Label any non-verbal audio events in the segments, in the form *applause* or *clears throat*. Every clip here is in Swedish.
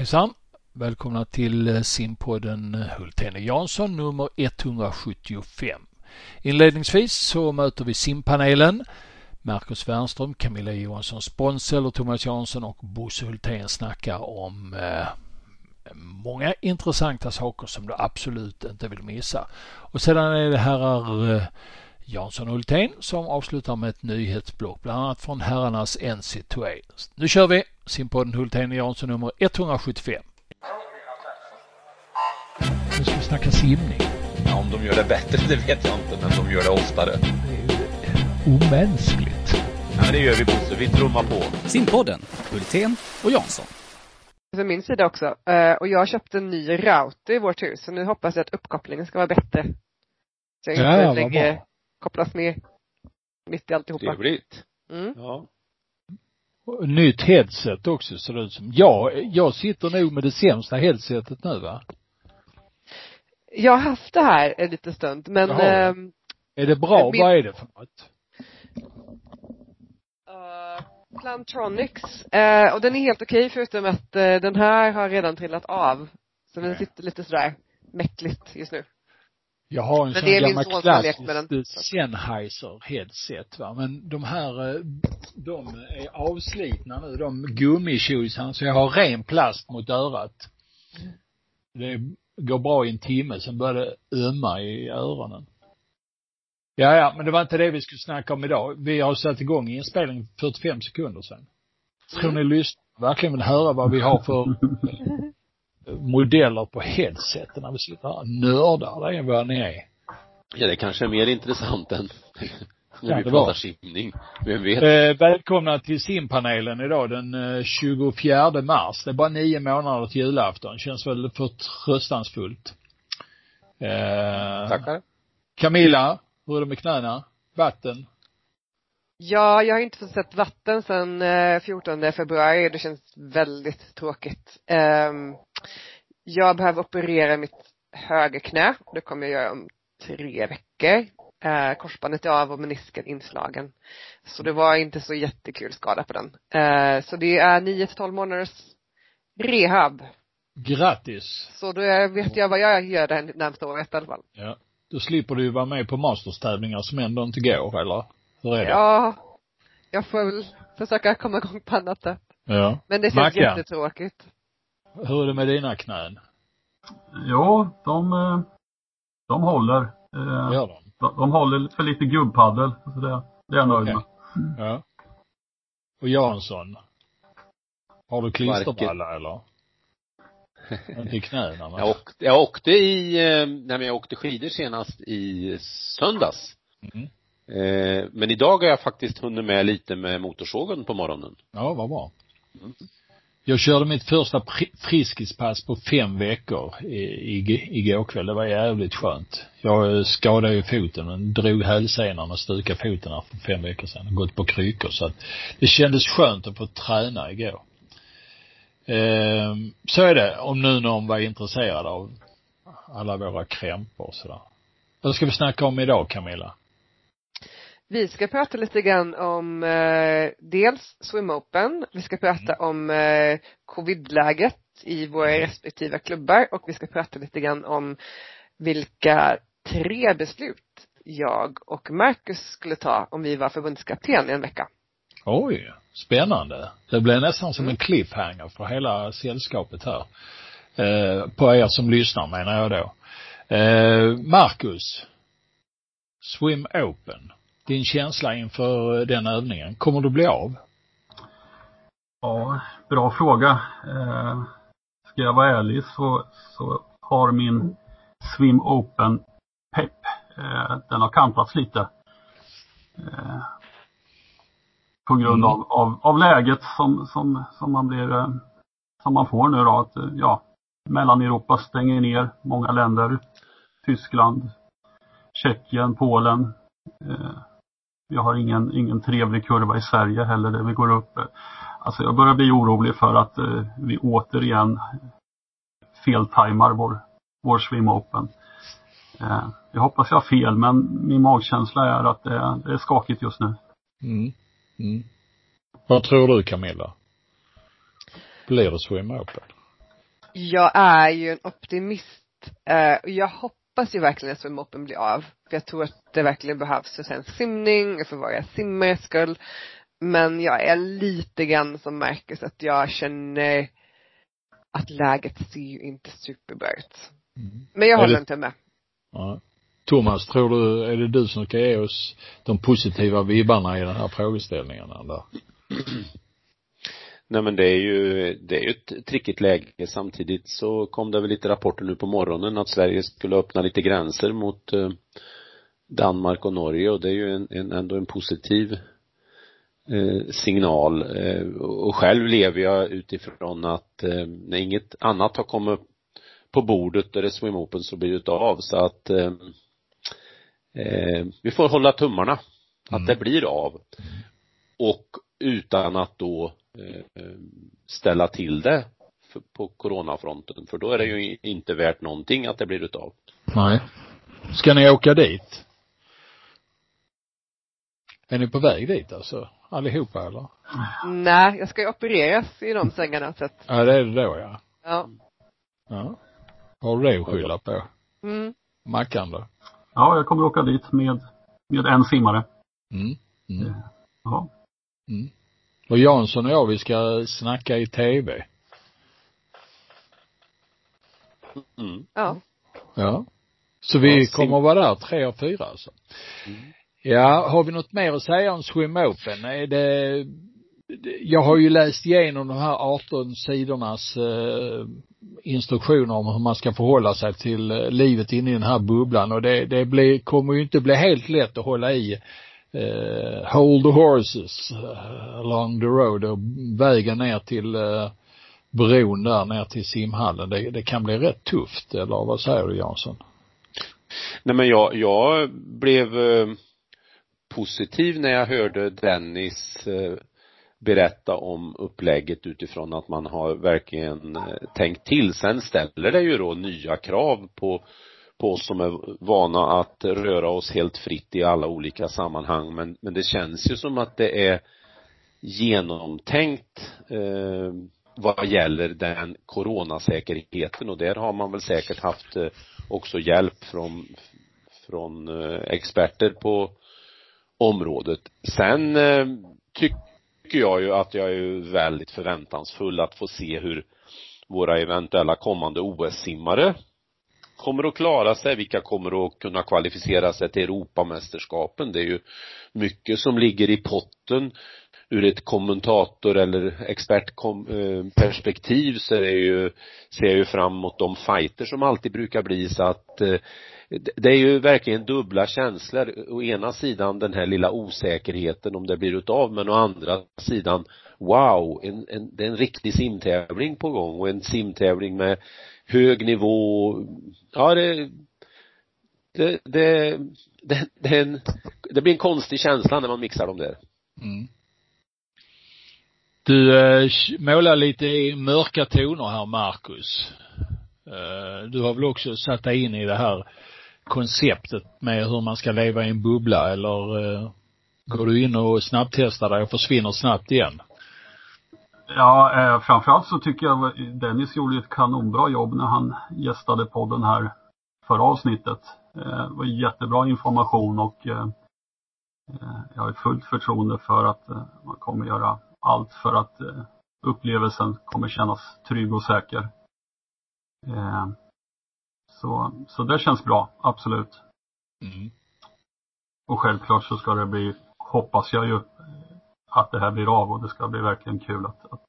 Hejsan! Välkomna till eh, simpodden eh, Hultén och Jansson nummer 175. Inledningsvis så möter vi simpanelen. Marcus Wernström, Camilla Johansson Sponsel Thomas Jansson och Bosse Hultén snackar om eh, många intressanta saker som du absolut inte vill missa. Och sedan är det herrar eh, Jansson och Hultén som avslutar med ett nyhetsblock, bland annat från herrarnas NC2A. Nu kör vi! Simpodden Hultén och Jansson nummer 175. Nu ska vi snacka simning. Ja, om de gör det bättre, *laughs* det vet jag inte, men de gör det oftare. Det är ju omänskligt. Ja, men det gör vi Bosse, vi trummar på. Simpodden, Hultén och Jansson. Från min sida också. Eh, Och jag köpte en ny router i vårt hus, så nu hoppas jag att uppkopplingen ska vara bättre. Så jag Ja, inte lägger, bra. kopplas med mitt i alltihopa. Trevligt. Mm. Ja. Nytt headset också ser det ut som. Ja, jag sitter nog med det sämsta headsetet nu va? Jag har haft det här en liten stund, men Jaha. ehm, Är det bra? Min- Vad är det för något? eh, Plantronics, eh, och den är helt okej förutom att eh, den här har redan trillat av. Så den sitter lite sådär mäckligt just nu. Jag har en Men sån gammal klassisk Sennheiser headset va. Men de här, eh, de är avslitna nu. De gummitjosarna så jag har ren plast mot örat. Det går bra i en timme, sen börjar det ömma i öronen. Ja, ja, men det var inte det vi skulle snacka om idag. Vi har satt igång inspelningen 45 sekunder sedan. Tror ni lyssnare verkligen vill höra vad vi har för *laughs* modeller på headseten när vi sitter här och nördar? Det är vad ni är. ja, det kanske är mer intressant än *laughs* när vi pratar simning. Vem vet? Eh, välkomna till simpanelen idag den eh, 24 mars. Det är bara nio månader till julafton. Känns väl förtröstansfullt. Eh, Tackar. Camilla, hur är det med knäna? Vatten? Ja, jag har inte fått sett vatten sedan eh, 14 februari det känns väldigt tråkigt. Ehm, jag behöver operera mitt högerknä. Det kommer jag göra om tre veckor. Eh, korsbandet är av och menisken inslagen. Så det var inte så jättekul skada på den. Eh, så det är 9 till 12 månaders rehab. Grattis! Så då vet jag vad jag gör det närmsta året i alla fall. Ja. Då slipper du ju vara med på masterstävlingar som ändå inte går, eller? Hur är det? Ja, jag får väl försöka komma igång på annat sätt. ja. Men det känns Mackan. jättetråkigt. Hur är det med dina knän? Jo, de, eh, de håller. Eh, Gör de? de, de håller för lite gubbpaddel. Så det, det är jag nöjd med. Ja. Och Jansson? Har du klisterbralla eller? Inte i knäna? *laughs* Jag åkte, jag åkte i, eh, nej men jag åkte skidor senast i söndags. Mm. Eh, men idag har jag faktiskt hunnit med lite med motorsågen på morgonen. Ja, vad bra. Mm. Jag körde mitt första friskispass på fem veckor i, igår kväll. Det var jävligt skönt. Jag eh, skadade ju foten men drog hälsenan och stukade foten här för fem veckor sedan. Gått på kryckor så att det kändes skönt att få träna igår. Ehm, så är det om nu någon var intresserad av alla våra krämpor och sådär. Vad ska vi snacka om idag Camilla? Vi ska prata lite grann om eh, dels Swim Open, vi ska prata om eh, covidläget i våra respektive klubbar och vi ska prata lite grann om vilka tre beslut jag och Marcus skulle ta om vi var förbundskapten i en vecka. Oj, spännande. Det blir nästan som en cliffhanger för hela sällskapet här. Eh, på er som lyssnar menar jag då. Eh, Marcus, Swim Open. Din känsla inför den övningen. Kommer du bli av? Ja, bra fråga. Eh, ska jag vara ärlig så, så har min Swim Open pepp, eh, den har kantats lite. Eh, på grund Mm. av, av, av läget som, som, som man blir, eh, som man får nu då. Att, eh, ja, Mellaneuropa stänger ner många länder. Tyskland, Tjeckien, Polen. Eh, vi har ingen, ingen trevlig kurva i Sverige heller där vi går upp. Alltså jag börjar bli orolig för att eh, vi återigen feltajmar vår, vår Swim Open. Eh, jag hoppas jag har fel men min magkänsla är att det är, det är skakigt just nu. Mm. Mm. Vad tror du Camilla? Blir det Swim Open? Jag är ju en optimist. Eh, jag hoppas ju verkligen att swim blir av. För jag tror att det verkligen behövs för svensk simning och för våra simmares skull. Men jag är lite grann som Marcus att jag känner att läget ser ju inte superbra ut. Mm. Men jag håller det... inte med. Ja. Thomas, tror du, är det du som ska ge oss de positiva vibbarna i den här frågeställningen eller? *clears throat* Nej men det är ju, det är ju ett trickigt läge. Samtidigt så kom det väl lite rapporter nu på morgonen att Sverige skulle öppna lite gränser mot eh, Danmark och Norge och det är ju en, en, ändå en positiv eh, signal. Eh, och själv lever jag utifrån att när inget annat har kommit på bordet där det är swim open så blir det av så att eh, vi får hålla tummarna att mm. det blir av. Och utan att då ställa till det på coronafronten för då är det ju inte värt någonting att det blir utav. Nej. Ska ni åka dit? Är ni på väg dit alltså? Allihopa eller? Nej, jag ska ju opereras i de sängarna så att Ja, det är det då ja. Ja. Ja. Har du det att skylla på? Mm. Mackan då? Ja, jag kommer åka dit med, med en simmare. Mm. mm. Eh, ja. Mm. Och Jansson och jag, vi ska snacka i tv. Mm. Ja. Ja. Så vi kommer att vara där tre och fyra alltså. Mm. Ja, har vi något mer att säga om Swim Open? Är det jag har ju läst igenom de här 18 sidornas eh, instruktioner om hur man ska förhålla sig till eh, livet inne i den här bubblan och det, det blir, kommer ju inte bli helt lätt att hålla i eh, hold the horses eh, along the road och vägen ner till eh, bron där ner till simhallen. Det, det kan bli rätt tufft, eller vad säger du Jansson? Nej men jag, jag blev eh, positiv när jag hörde Dennis eh, berätta om upplägget utifrån att man har verkligen eh, tänkt till. Sen ställer det ju då nya krav på på oss som är vana att röra oss helt fritt i alla olika sammanhang men, men det känns ju som att det är genomtänkt eh, vad gäller den coronasäkerheten och där har man väl säkert haft eh, också hjälp från från eh, experter på området. Sen eh, tycker tycker jag ju att jag är väldigt förväntansfull att få se hur våra eventuella kommande OS-simmare kommer att klara sig, vilka kommer att kunna kvalificera sig till Europamästerskapen. Det är ju mycket som ligger i potten ur ett kommentator eller expertperspektiv så är det ju, ser jag ju fram emot de fighter som alltid brukar bli så att eh, det är ju verkligen dubbla känslor. Å ena sidan den här lilla osäkerheten om det blir utav men å andra sidan wow, en, en, det är en riktig simtävling på gång och en simtävling med hög nivå. Ja, det det, det, det, det, en, det blir en konstig känsla när man mixar dem där. Mm. Du eh, målar lite i mörka toner här, Marcus. Eh, du har väl också satt dig in i det här konceptet med hur man ska leva i en bubbla eller eh, går du in och snabbtestar dig och försvinner snabbt igen? Ja, eh, framförallt så tycker jag Dennis gjorde ett kanonbra jobb när han gästade podden här förra avsnittet. Eh, det var jättebra information och eh, eh jag har fullt förtroende för att eh, man kommer göra allt för att eh, upplevelsen kommer kännas trygg och säker. Så, så det känns bra, absolut. Mm. Och självklart så ska det bli, hoppas jag ju, att det här blir av och det ska bli verkligen kul att, att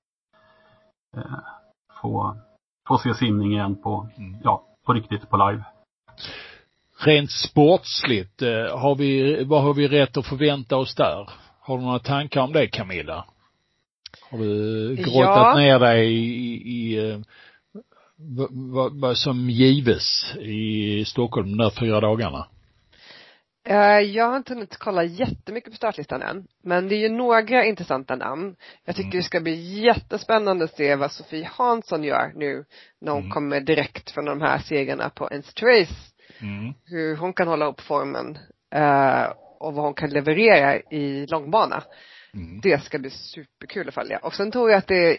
eh, få, få se simning igen på, mm. ja, på riktigt, på live. Rent sportsligt, eh, har vi, vad har vi rätt att förvänta oss där? Har du några tankar om det Camilla? Har du grottat ja. ner dig i, i, i eh, vad, vad som gives i Stockholm de där fyra dagarna? Eh, jag har inte hunnit kolla jättemycket på startlistan än. Men det är ju några intressanta namn. Jag tycker mm. det ska bli jättespännande att se vad Sofie Hansson gör nu när hon mm. kommer direkt från de här segrarna på Ernst Race. Mm. Hur hon kan hålla upp formen uh, och vad hon kan leverera i långbana. Mm. Det ska bli superkul att följa. Och sen tror jag att det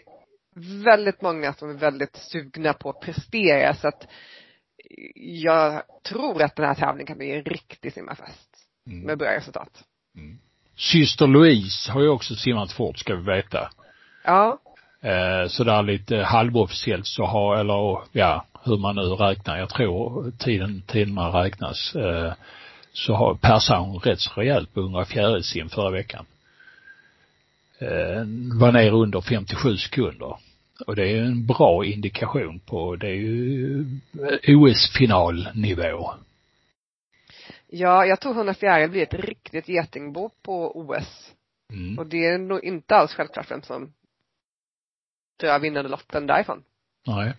väldigt många som är väldigt sugna på att prestera så att jag tror att den här tävlingen kan bli en riktig simmarfest. Mm. Med bra resultat. Mm. Syster Louise har ju också simmat fort ska vi veta. Ja. Eh, sådär lite halvofficiellt så har, eller ja, hur man nu räknar, jag tror tiden, tiderna räknas, eh, så har persade hon rätt så rejält på 104 sim förra veckan. Eh, var ner under 57 sekunder. Och det är en bra indikation på, det är ju OS-finalnivå. Ja, jag tror 104 blir ett riktigt getingbo på OS. Mm. Och det är nog inte alls självklart vem som drar vinnande lotten därifrån. Nej.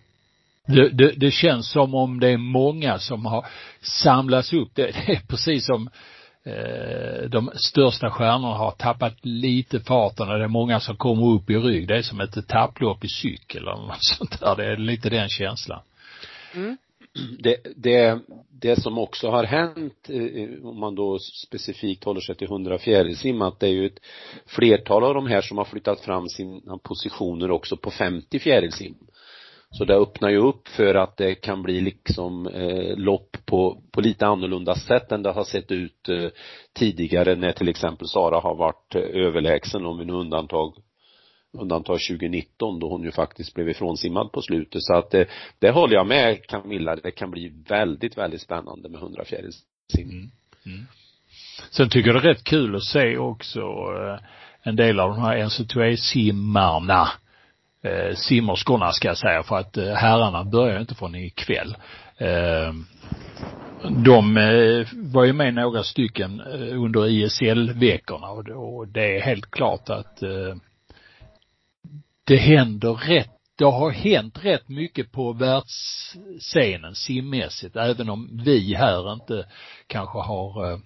Det, det, det, känns som om det är många som har samlats upp. Det, det är precis som de största stjärnorna har tappat lite farten och det är många som kommer upp i rygg. Det är som ett etapplopp i cykel eller något *laughs* sånt där. Det är lite den känslan. Mm. Det, det, det som också har hänt, eh, om man då specifikt håller sig till 100 fjärilsim, att det är ju ett flertal av de här som har flyttat fram sina positioner också på 50 fjärilsim. Så det öppnar ju upp för att det kan bli liksom eh, lopp på, på lite annorlunda sätt än det har sett ut eh, tidigare när till exempel Sara har varit eh, överlägsen om vi nu undantag undantag 2019 då hon ju faktiskt blev ifrånsimmad på slutet så att det, det håller jag med Camilla, det kan bli väldigt, väldigt spännande med 100. Mm. Mm. Sen tycker jag det är rätt kul att se också eh, en del av de här NC2A-simmarna eh, simmerskorna ska jag säga för att eh, herrarna börjar inte från ikväll. Eh, de eh, var ju med några stycken eh, under ISL-veckorna och, och det är helt klart att eh, det händer rätt det har hänt rätt mycket på världsscenen simmässigt, även om vi här inte kanske har eh,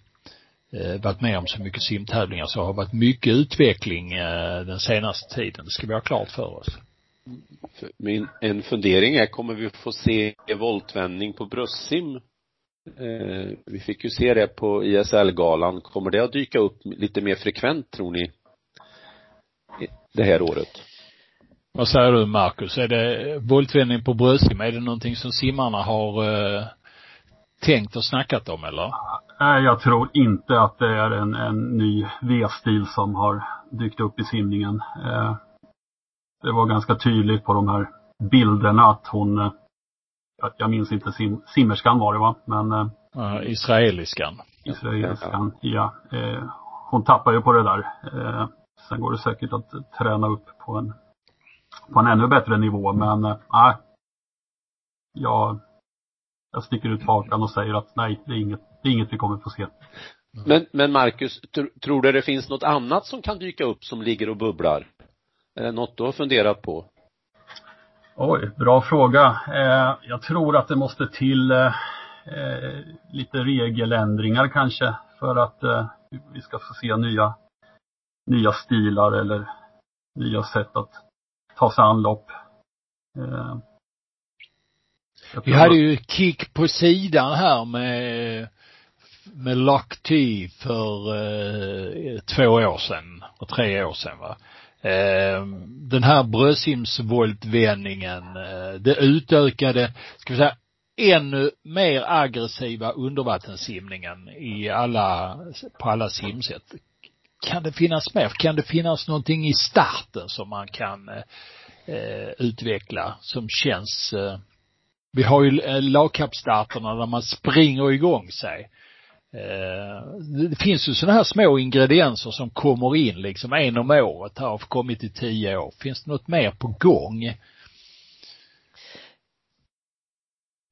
eh varit med om så mycket simtävlingar så har det varit mycket utveckling eh, den senaste tiden. Det ska vi ha klart för oss. Min, en fundering är, kommer vi få se voltvändning på bröstsim? Eh, vi fick ju se det på ISL-galan. Kommer det att dyka upp lite mer frekvent, tror ni? Det här året? Vad säger du Marcus? Är det voltvändning på bröstsim, är det någonting som simmarna har eh, tänkt och snackat om eller? Nej, jag tror inte att det är en, en ny V-stil som har dykt upp i simningen. Eh, det var ganska tydligt på de här bilderna att hon, eh, jag minns inte sim, simmerskan var det va, men uh, Israeliskan. Israeliskan, ja. Eh, hon tappar ju på det där. Eh, sen går det säkert att träna upp på en, på en ännu bättre nivå, men nej. Eh, jag, jag sticker ut hakan och säger att nej, det är inget, det är inget vi kommer få se. Men, men Marcus, tr tror du det finns något annat som kan dyka upp som ligger och bubblar? Är det något du har funderat på? Oj, bra fråga. Eh, jag tror att det måste till eh, eh, lite regeländringar kanske för att vi ska få se nya, nya stilar eller nya sätt att ta sig an lopp. Vi hade ju kick på sidan här med med Lock T för eh, två år sedan och tre år sedan va. Eh, den här bröstsimsvoltvändningen, eh, det utökade, ska vi säga, ännu mer aggressiva undervattenssimningen i alla, på alla simsätt. Kan det finnas mer? Kan det finnas någonting i starten som man kan eh, eh utveckla som känns eh, vi har ju lagkappstarterna där man springer igång sig. Eh, det finns ju sådana här små ingredienser som kommer in liksom en om året har kommit i tio år. Finns det något mer på gång?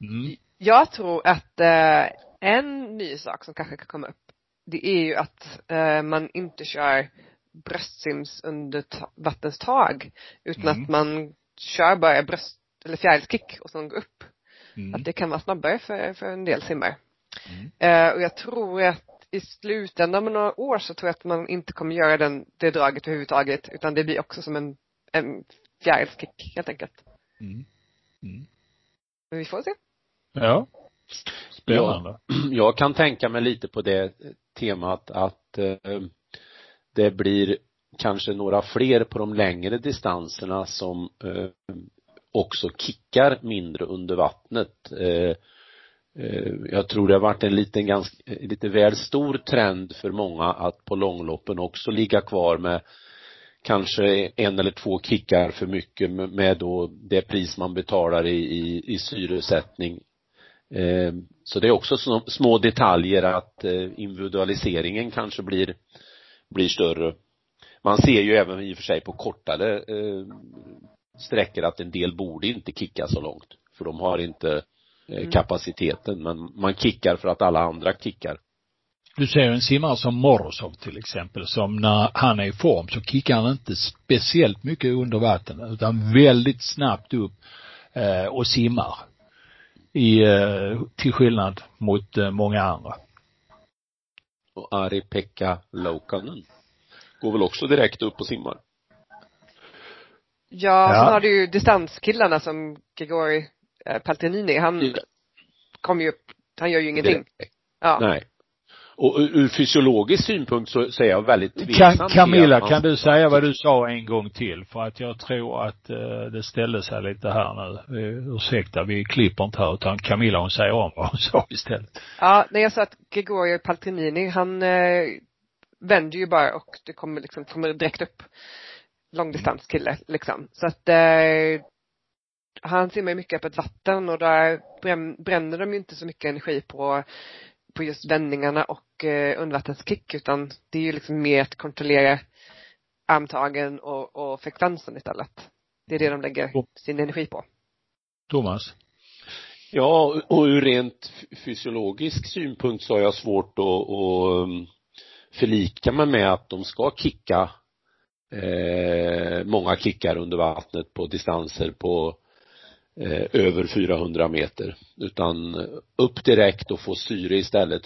Mm. Jag tror att eh, en ny sak som kanske kan komma upp, det är ju att eh, man inte kör bröstsims under vattenstag utan mm. att man kör bara bröst eller fjärilskick och sen går upp. Mm. Att det kan vara snabbare för, för en del simmare. Mm. Eh, och jag tror att i slutändan om några år så tror jag att man inte kommer göra den, det draget överhuvudtaget utan det blir också som en, en fjärilskick helt enkelt. Mm. Mm. Men vi får se. Ja. Spännande. Jag, jag kan tänka mig lite på det temat att eh, det blir kanske några fler på de längre distanserna som eh, också kickar mindre under vattnet. Eh, eh, Eh, jag tror det har varit en liten ganska, eh, lite väl stor trend för många att på långloppen också ligga kvar med kanske en eller två kickar för mycket med då det pris man betalar i, i, i syresättning. Eh, så det är också små detaljer att individualiseringen kanske blir, blir större. Man ser ju även i och för sig på kortare sträckor att en del borde inte kicka så långt. För de har inte mm. kapaciteten men man kickar för att alla andra kickar. Du ser en simmare som Morozov till exempel som när han är i form så kickar han inte speciellt mycket under vatten utan väldigt snabbt upp eh, och simmar. I, eh, till skillnad mot eh, många andra. Och Ari-Pekka Loukanen går väl också direkt upp och simmar? Ja, ja. sen har du ju distanskillarna som Grigori eh, Paltinini, han kommer ju han gör ju ingenting. Ja. Nej. Och ur fysiologisk synpunkt så, så är jag väldigt tveksam kan, Camilla, kan du säga vad du sa en gång till? För att jag tror att uh, det ställde sig lite här nu. Ursäkta, vi klipper inte här utan Camilla hon säger om vad hon sa istället. Ja, när jag sa att Gregorio Paltinini, han uh, vänder ju bara och det kommer liksom, kommer direkt upp långdistanskille liksom. Så att uh, han simmar ju mycket öppet vatten och där bränner de ju inte så mycket energi på på just vändningarna och eh, undervattenskick utan det är ju liksom mer att kontrollera armtagen och, och frekvensen istället. Det är det de lägger sin energi på. Thomas? Ja, och ur rent fysiologisk synpunkt så har jag svårt att, att um, förlika mig med att de ska kicka eh, många kickar under vattnet på distanser på Eh, över 400 meter utan eh, upp direkt och få syre istället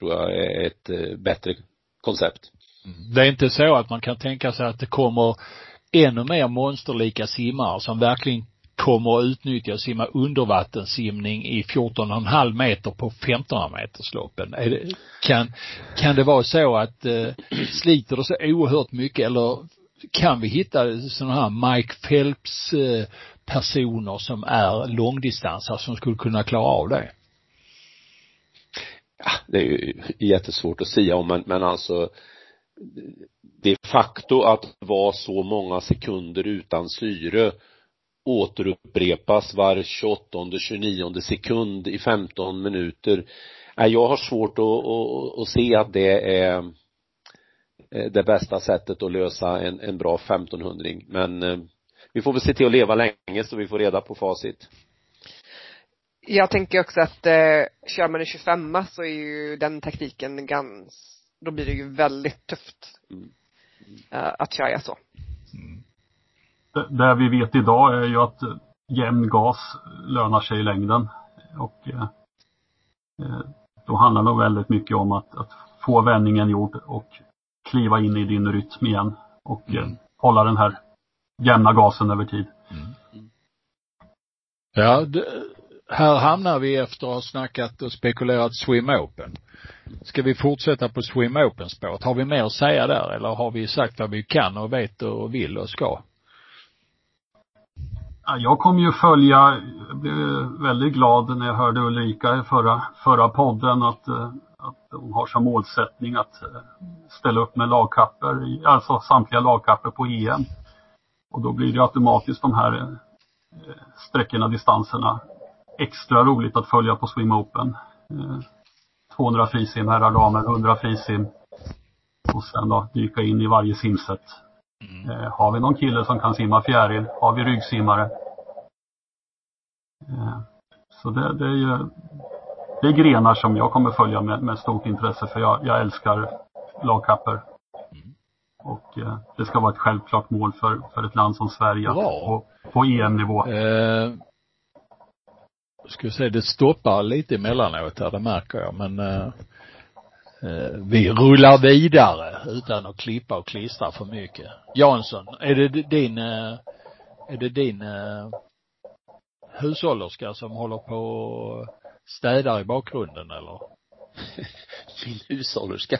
tror jag är ett eh, bättre koncept. Mm. Det är inte så att man kan tänka sig att det kommer ännu mer monsterlika simmare som verkligen kommer att utnyttja och simma undervattenssimning i 14,5 meter på 15 metersloppen. Det, kan, kan det vara så att eh, sliter det så oerhört mycket eller kan vi hitta sådana här Mike Phelps eh, personer som är långdistansare som skulle kunna klara av det? Ja, det är ju jättesvårt att säga om men, men alltså de facto att vara så många sekunder utan syre återupprepas var 28 29 sekund i 15 minuter. Jag har svårt att, att, att se att det är eh, det bästa sättet att lösa en, en bra 1500 men eh, vi får väl se till att leva länge så vi får reda på facit. Jag tänker också att eh, kör man en 25 så är ju den taktiken ganska, då blir det ju väldigt tufft mm. eh, att köra så. Mm. Det, det vi vet idag är ju att jämn gas lönar sig i längden och eh, eh, då handlar det väldigt mycket om att, att få vändningen gjord och kliva in i din rytm igen och eh, mm. hålla den här jämna gasen över tid. Mm. Ja, det, här hamnar vi efter att ha snackat och spekulerat Swim Open. Ska vi fortsätta på Swim Open-spåret? Har vi mer att säga där eller har vi sagt vad vi kan och vet och vill och ska? Ja, jag kommer ju följa, jag blev väldigt glad när jag hörde Ulrika i förra, förra podden att, eh, att hon har som målsättning att eh, ställa upp med lagkapper, alltså samtliga lagkapper på EM. Och då blir det automatiskt de här eh, sträckorna, distanserna extra roligt att följa på Swim Open. 200 eh, frisim herrar damer, 100 frisim. Och sen då dyka in i varje simset. Mm. Eh, har vi någon kille som kan simma fjäril? Har vi ryggsimmare? Så det, det är ju det är grenar som jag kommer följa med, med stort intresse för jag, jag älskar lagkapper. Och eh, det ska vara ett självklart mål för, för ett land som Sverige på, på EM-nivå. Eh, ska jag säga, det stoppar lite emellanåt här, det märker jag, men eh, eh, vi rullar vidare utan att klippa och klistra för mycket. Jansson, är det din, eh, är det din eh, hushållerska som håller på och städar i bakgrunden eller? *laughs* Min hushållerska?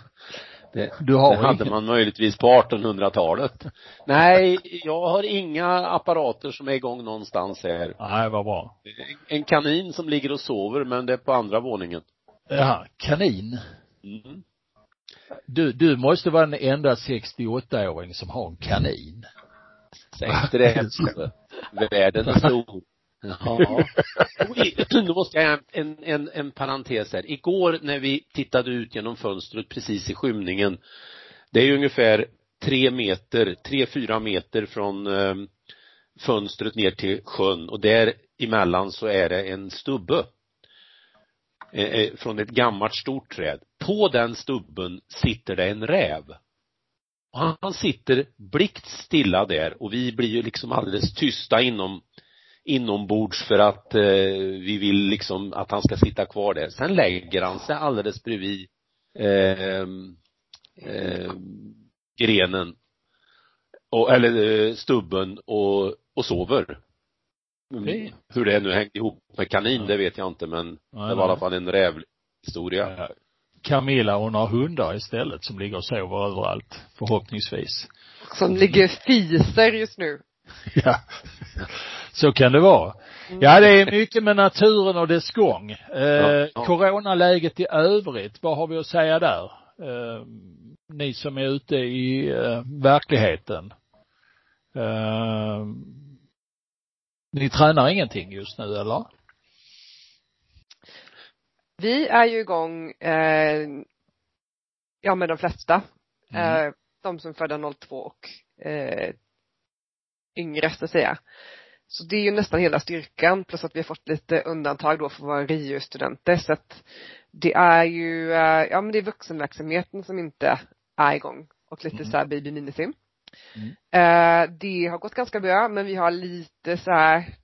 Det, Du har det hade man möjligtvis på 1800-talet. *laughs* Nej, jag har inga apparater som är igång någonstans här. Nej, vad bra. En kanin som ligger och sover, men det är på andra våningen. Ja, kanin. Mm. Du, du måste vara den enda 68-åring som har en kanin. Säg inte det. *laughs* Världen är stor. Ja. Nu *clears throat* måste jag göra en, en, en parentes här. Igår när vi tittade ut genom fönstret precis i skymningen, det är ju ungefär tre meter, tre, fyra meter från eh, fönstret ner till sjön och där emellan så är det en stubbe eh, eh, från ett gammalt stort träd. På den stubben sitter det en räv. Och han, han sitter blixt stilla där och vi blir ju liksom alldeles tysta inom inombords för att eh, vi vill liksom att han ska sitta kvar där. Sen lägger han sig alldeles bredvid eh, eh, grenen och, eller eh, stubben och, och sover. Mm. Hur det nu hängde ihop med kanin, det vet jag inte men Nej, det var i alla fall en rävhistoria. Ja. Camilla hon har hundar istället som ligger och sover överallt, förhoppningsvis. Som ligger fiser just nu. *laughs* Ja, så kan det vara. Ja, det är mycket med naturen och dess gång. Eh, Ja, ja. Coronaläget i övrigt, vad har vi att säga där? Eh, ni som är ute i eh, verkligheten. Eh, ni tränar ingenting just nu eller? Vi är ju igång, eh, ja med de flesta. Mm. Eh, de som födda 02 och eh, yngre så att säga. Så det är ju nästan hela styrkan plus att vi har fått lite undantag då för våra RIU-studenter så att det är ju, eh, ja men det är vuxenverksamheten som inte är igång och lite Mm. så här baby minisim. Mm. Eh, det har gått ganska bra men vi har lite så här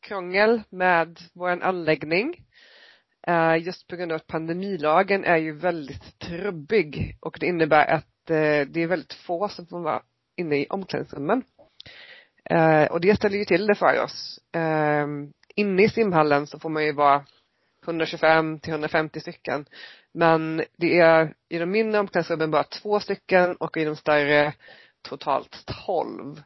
krångel med vår anläggning. Eh, just på grund av att pandemilagen är ju väldigt trubbig och det innebär att eh, det är väldigt få som får vara inne i omklädningsrummen. Eh, och det ställer ju till det för oss. Eh, inne i simhallen så får man ju vara 125 till 150 stycken. Men det är i de mindre omklädningsrummen bara två stycken och i de större totalt 12.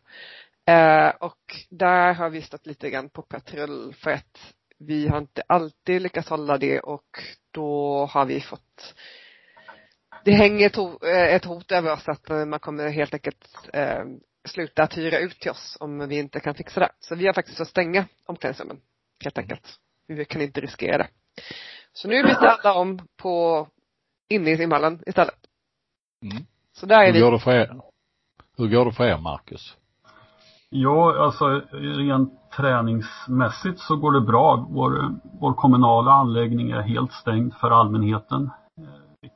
Eh, och där har vi stått lite grann på patrull för att vi har inte alltid lyckats hålla det och då har vi fått det hänger ett, ho- eh, ett hot över oss att eh, man kommer helt enkelt eh, sluta att hyra ut till oss om vi inte kan fixa det. Så vi har faktiskt fått stänga omklädningsrummen helt enkelt. Vi kan inte riskera det. Så nu byter alla om på inne i simhallen istället. Mm. Så där är Hur vi. går det för er? Hur går det för er, Marcus? Ja, alltså rent träningsmässigt så går det bra. Vår, vår kommunala anläggning är helt stängd för allmänheten.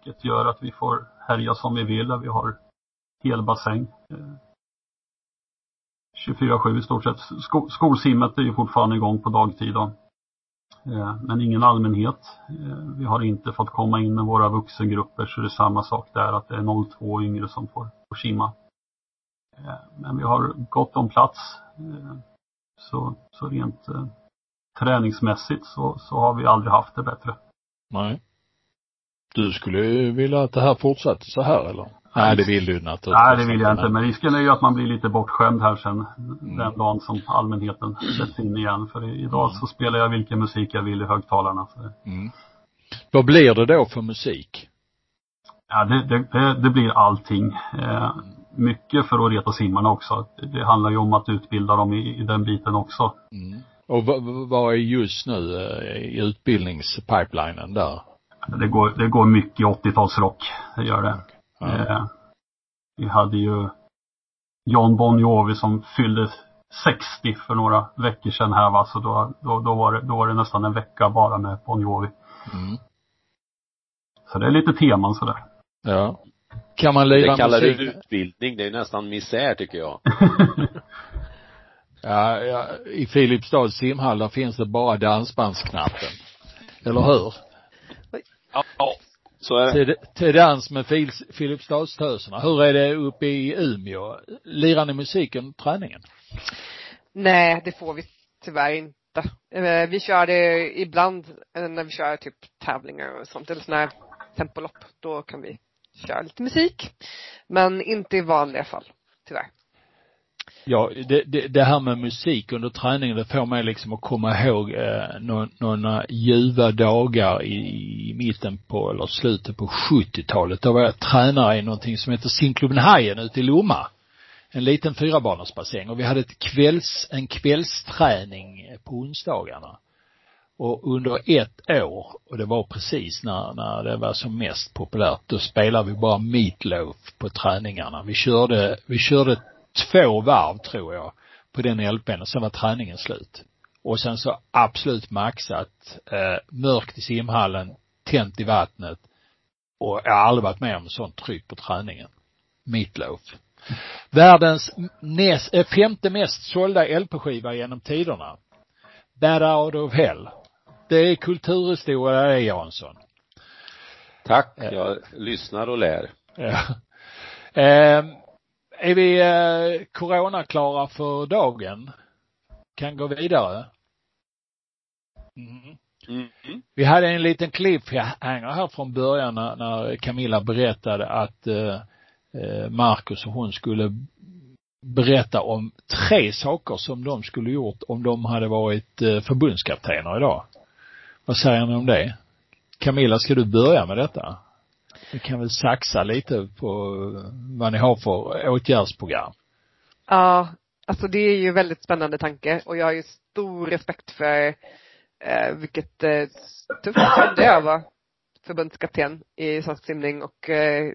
Vilket gör att vi får härja som vi vill. Vi har helbassäng. Eh, 24-7 i stort sett. Sko, skolsimmet är ju fortfarande igång på dagtid då. Eh, men ingen allmänhet. Eh, vi har inte fått komma in med våra vuxengrupper så det är samma sak där att det är 02 yngre som får, får simma. Men vi har gott om plats. Så, så rent träningsmässigt så, så har vi aldrig haft det bättre. Nej. Du skulle vilja att det här fortsatte så här eller? Nej, det vill du naturligtvis Nej, det vill jag inte. Men risken är ju att man blir lite bortskämd här sen den dagen som allmänheten släpps in igen. För idag så spelar jag vilken musik jag vill i högtalarna. Mm. Vad blir det då för musik? ja, det, det, det, blir allting. Eh, mycket för att reta simmarna också. Det, handlar ju om att utbilda dem i, i den biten också. Mm. Och vad, vad är just nu eh, i utbildningspipelinen där? Det går, det går mycket 80-talsrock. Det gör det. Ja. Eh, vi hade ju John Bon Jovi som fyllde 60 för några veckor sedan här va. Så då, då, då, var det, då var det nästan en vecka bara med Bon Jovi. Mm. Så det är lite teman sådär. Ja. Kan man lira Det kallar du utbildning, det är nästan misär tycker jag. *laughs* Ja, ja, i Filipstads simhall där finns det bara dansbandsknappen. Eller hur? Så är det. Till, till dans med Fil, Filipstadstöserna. Hur är det uppe i Umeå? Lirar ni musiken träningen? Nej, det får vi tyvärr inte. Eh, Vi kör det ibland eh, när vi kör typ tävlingar och sånt eller sådana här tempolopp. Då kan vi köra lite musik. Men inte i vanliga fall, tyvärr. Ja, det, det, det, här med musik under träningen, det får mig liksom att komma ihåg eh, några, några ljuva dagar i, i mitten på, eller slutet på 70-talet. Då var jag tränare i någonting som heter Simklubbenhajen ute i Lomma. En liten fyrabanersbassäng och vi hade ett kvälls, en kvällsträning på onsdagarna. Och under ett år, och det var precis när, när det var som mest populärt, då spelade vi bara Meatloaf på träningarna. Vi körde, vi körde två varv tror jag på den LPn och sen var träningen slut. Och sen så absolut maxat, eh, mörkt i simhallen, tänt i vattnet och jag har aldrig varit med om sånt tryck på träningen. Meatloaf. Världens näst, äh, femte mest sålda LP-skiva genom tiderna. Bad Out of Hell. Det är kulturhistoria det är Jansson. Tack, jag lyssnar och lär. Ja. Eh, är vi eh, coronaklara för dagen? Kan gå vidare? Mm. Mm. Vi hade en liten cliffhanger här från början när, när Camilla berättade att eh, eh, Marcus och hon skulle berätta om tre saker som de skulle gjort om de hade varit eh, förbundskaptener idag. Vad säger ni om det? Camilla, ska du börja med detta? Vi kan väl saxa lite på vad ni har för åtgärdsprogram. Ja, alltså det är ju väldigt spännande tanke och jag har ju stor respekt för eh, vilket eh, tufft jobb det jag var förbundskapten i svensk simning och eh,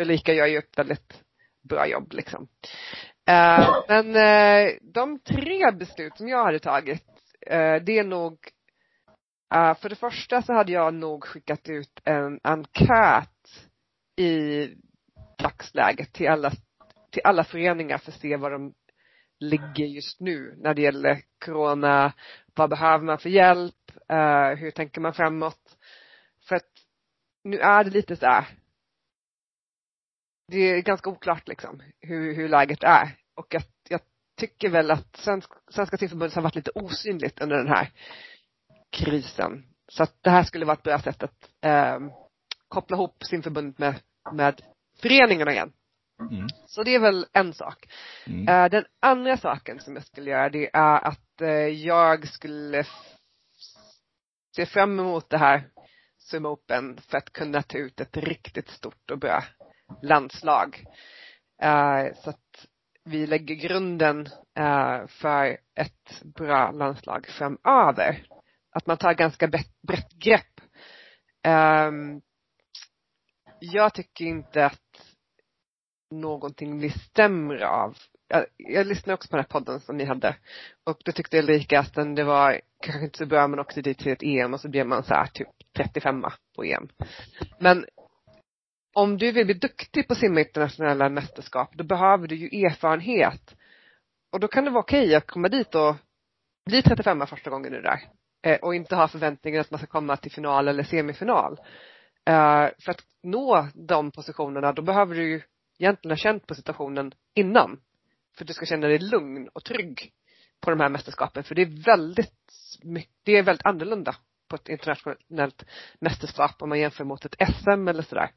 Ulrika gör ju ett väldigt bra jobb liksom. Eh, men eh, de tre beslut som jag hade tagit, eh, det är nog Uh, för det första så hade jag nog skickat ut en enkät i dagsläget till alla, till alla föreningar för att se var de ligger just nu när det gäller corona. Vad behöver man för hjälp? Uh, hur tänker man framåt? För att nu är det lite så här. Det är ganska oklart liksom hur, hur läget är och jag, jag tycker väl att Svensk, Svenska simförbundet har varit lite osynligt under den här krisen. Så att det här skulle vara ett bra sätt att eh, koppla ihop simförbundet med, med föreningarna igen. Mm. Så det är väl en sak. Mm. Eh, den andra saken som jag skulle göra det är att eh, jag skulle se fram emot det här Sum Open för att kunna ta ut ett riktigt stort och bra landslag. Eh, så att vi lägger grunden eh, för ett bra landslag framöver att man tar ganska brett grepp. Um, jag tycker inte att någonting blir sämre av jag, jag lyssnade också på den här podden som ni hade och då tyckte Ulrika att den, det var kanske inte så bra man åkte dit till ett EM och så blev man så här typ 35 på EM. Men om du vill bli duktig på simma internationella mästerskap då behöver du ju erfarenhet. Och då kan det vara okej att komma dit och bli 35 första gången du är där. Eh, och inte ha förväntningar att man ska komma till final eller semifinal. Eh, för att nå de positionerna då behöver du ju egentligen ha känt på situationen innan. För att du ska känna dig lugn och trygg på de här mästerskapen. För det är väldigt, det är väldigt annorlunda på ett internationellt mästerskap om man jämför mot ett SM eller sådär.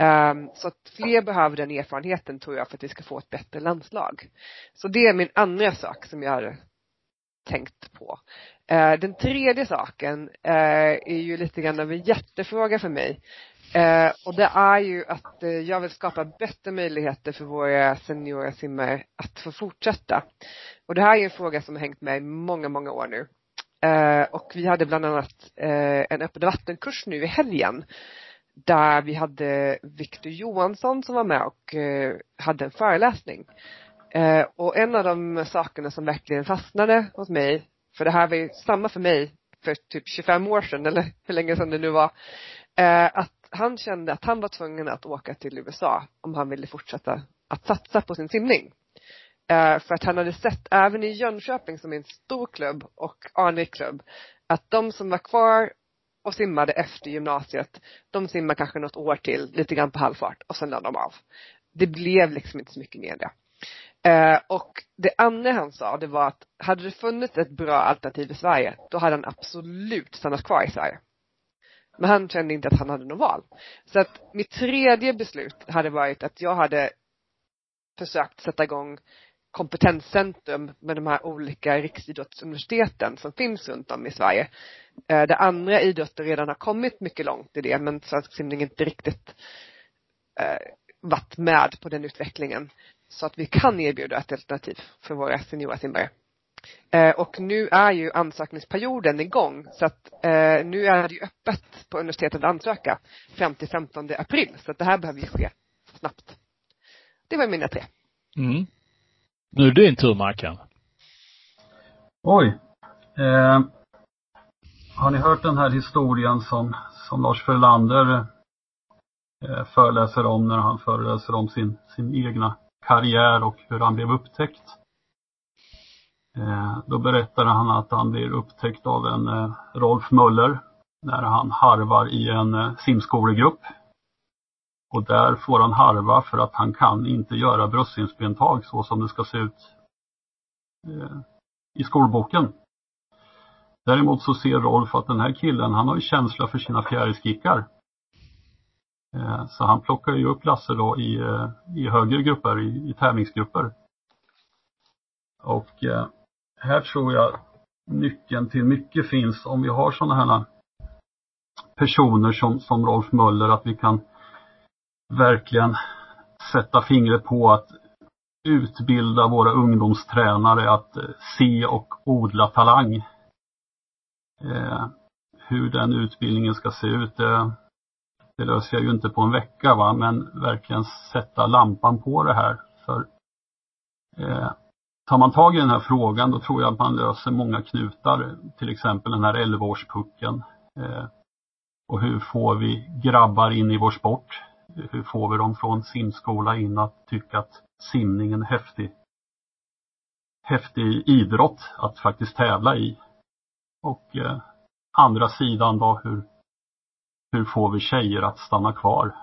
Um, så att fler behöver den erfarenheten tror jag för att vi ska få ett bättre landslag. Så det är min andra sak som jag har tänkt på. Eh, den tredje saken eh, är ju lite grann av en jättefråga för mig. Eh, och det är ju att eh, jag vill skapa bättre möjligheter för våra seniora simmare att få fortsätta. Och det här är en fråga som har hängt med i många, många år nu. Eh, och vi hade bland annat eh, en öppen vattenkurs nu i helgen där vi hade Viktor Johansson som var med och hade en föreläsning. och en av de sakerna som verkligen fastnade hos mig för det här var ju samma för mig för typ 25 år sedan eller hur länge sedan det nu var. Eh, att han kände att han var tvungen att åka till USA om han ville fortsätta att satsa på sin simning. Eh, för att han hade sett även i Jönköping som är en stor klubb och anrik klubb att de som var kvar och simmade efter gymnasiet, de simmade kanske något år till, lite grann på halvfart och sen lade de av. Det blev liksom inte så mycket mer det. Eh, och det andra han sa det var att hade det funnits ett bra alternativ i Sverige då hade han absolut stannat kvar i Sverige. Men han kände inte att han hade något val. Så att mitt tredje beslut hade varit att jag hade försökt sätta igång kompetenscentrum med de här olika riksidrottsuniversiteten som finns runt om i Sverige. Eh, där andra idrotter redan har kommit mycket långt i det men svensk simning inte riktigt eh, varit med på den utvecklingen. Så att vi kan erbjuda ett alternativ för våra seniora simmare. Eh, och nu är ju ansökningsperioden igång så att eh, nu är det ju öppet på universitetet att ansöka fram till 15 april så att det här behöver ju ske snabbt. Det var mina tre. Mm. Nu är det din tur Mackan. Oj. Eh, har ni hört den här historien som, som Lars Förlander eh, föreläser om när han föreläser om sin, sin egna karriär och hur han blev upptäckt? Eh, då berättade han att han blir upptäckt av en eh, Rolf Möller när han harvar i en eh, simskolegrupp. Och där får han harva för att han kan inte göra bröstsimspentag så som det ska se ut i skolboken. Däremot så ser Rolf att den här killen, han har ju känsla för sina fjärilskickar. Eh, så han plockar ju upp Lasse då i, eh, i högre grupper, i, i tävlingsgrupper. Och eh, här tror jag nyckeln till mycket finns om vi har sådana här personer som, som Rolf Möller, att vi kan verkligen sätta fingret på att utbilda våra ungdomstränare att se och odla talang. Eh, hur den utbildningen ska se ut, det, det löser jag ju inte på en vecka va, men verkligen sätta lampan på det här. För eh, Tar man tag i den här frågan då tror jag att man löser många knutar, till exempel den här 11-årspucken. Eh, och hur får vi grabbar in i vår sport? Hur får vi dem från simskola in att tycka att simning är en häftig, häftig idrott att faktiskt tävla i? Och eh, andra sidan då, hur, hur får vi tjejer att stanna kvar?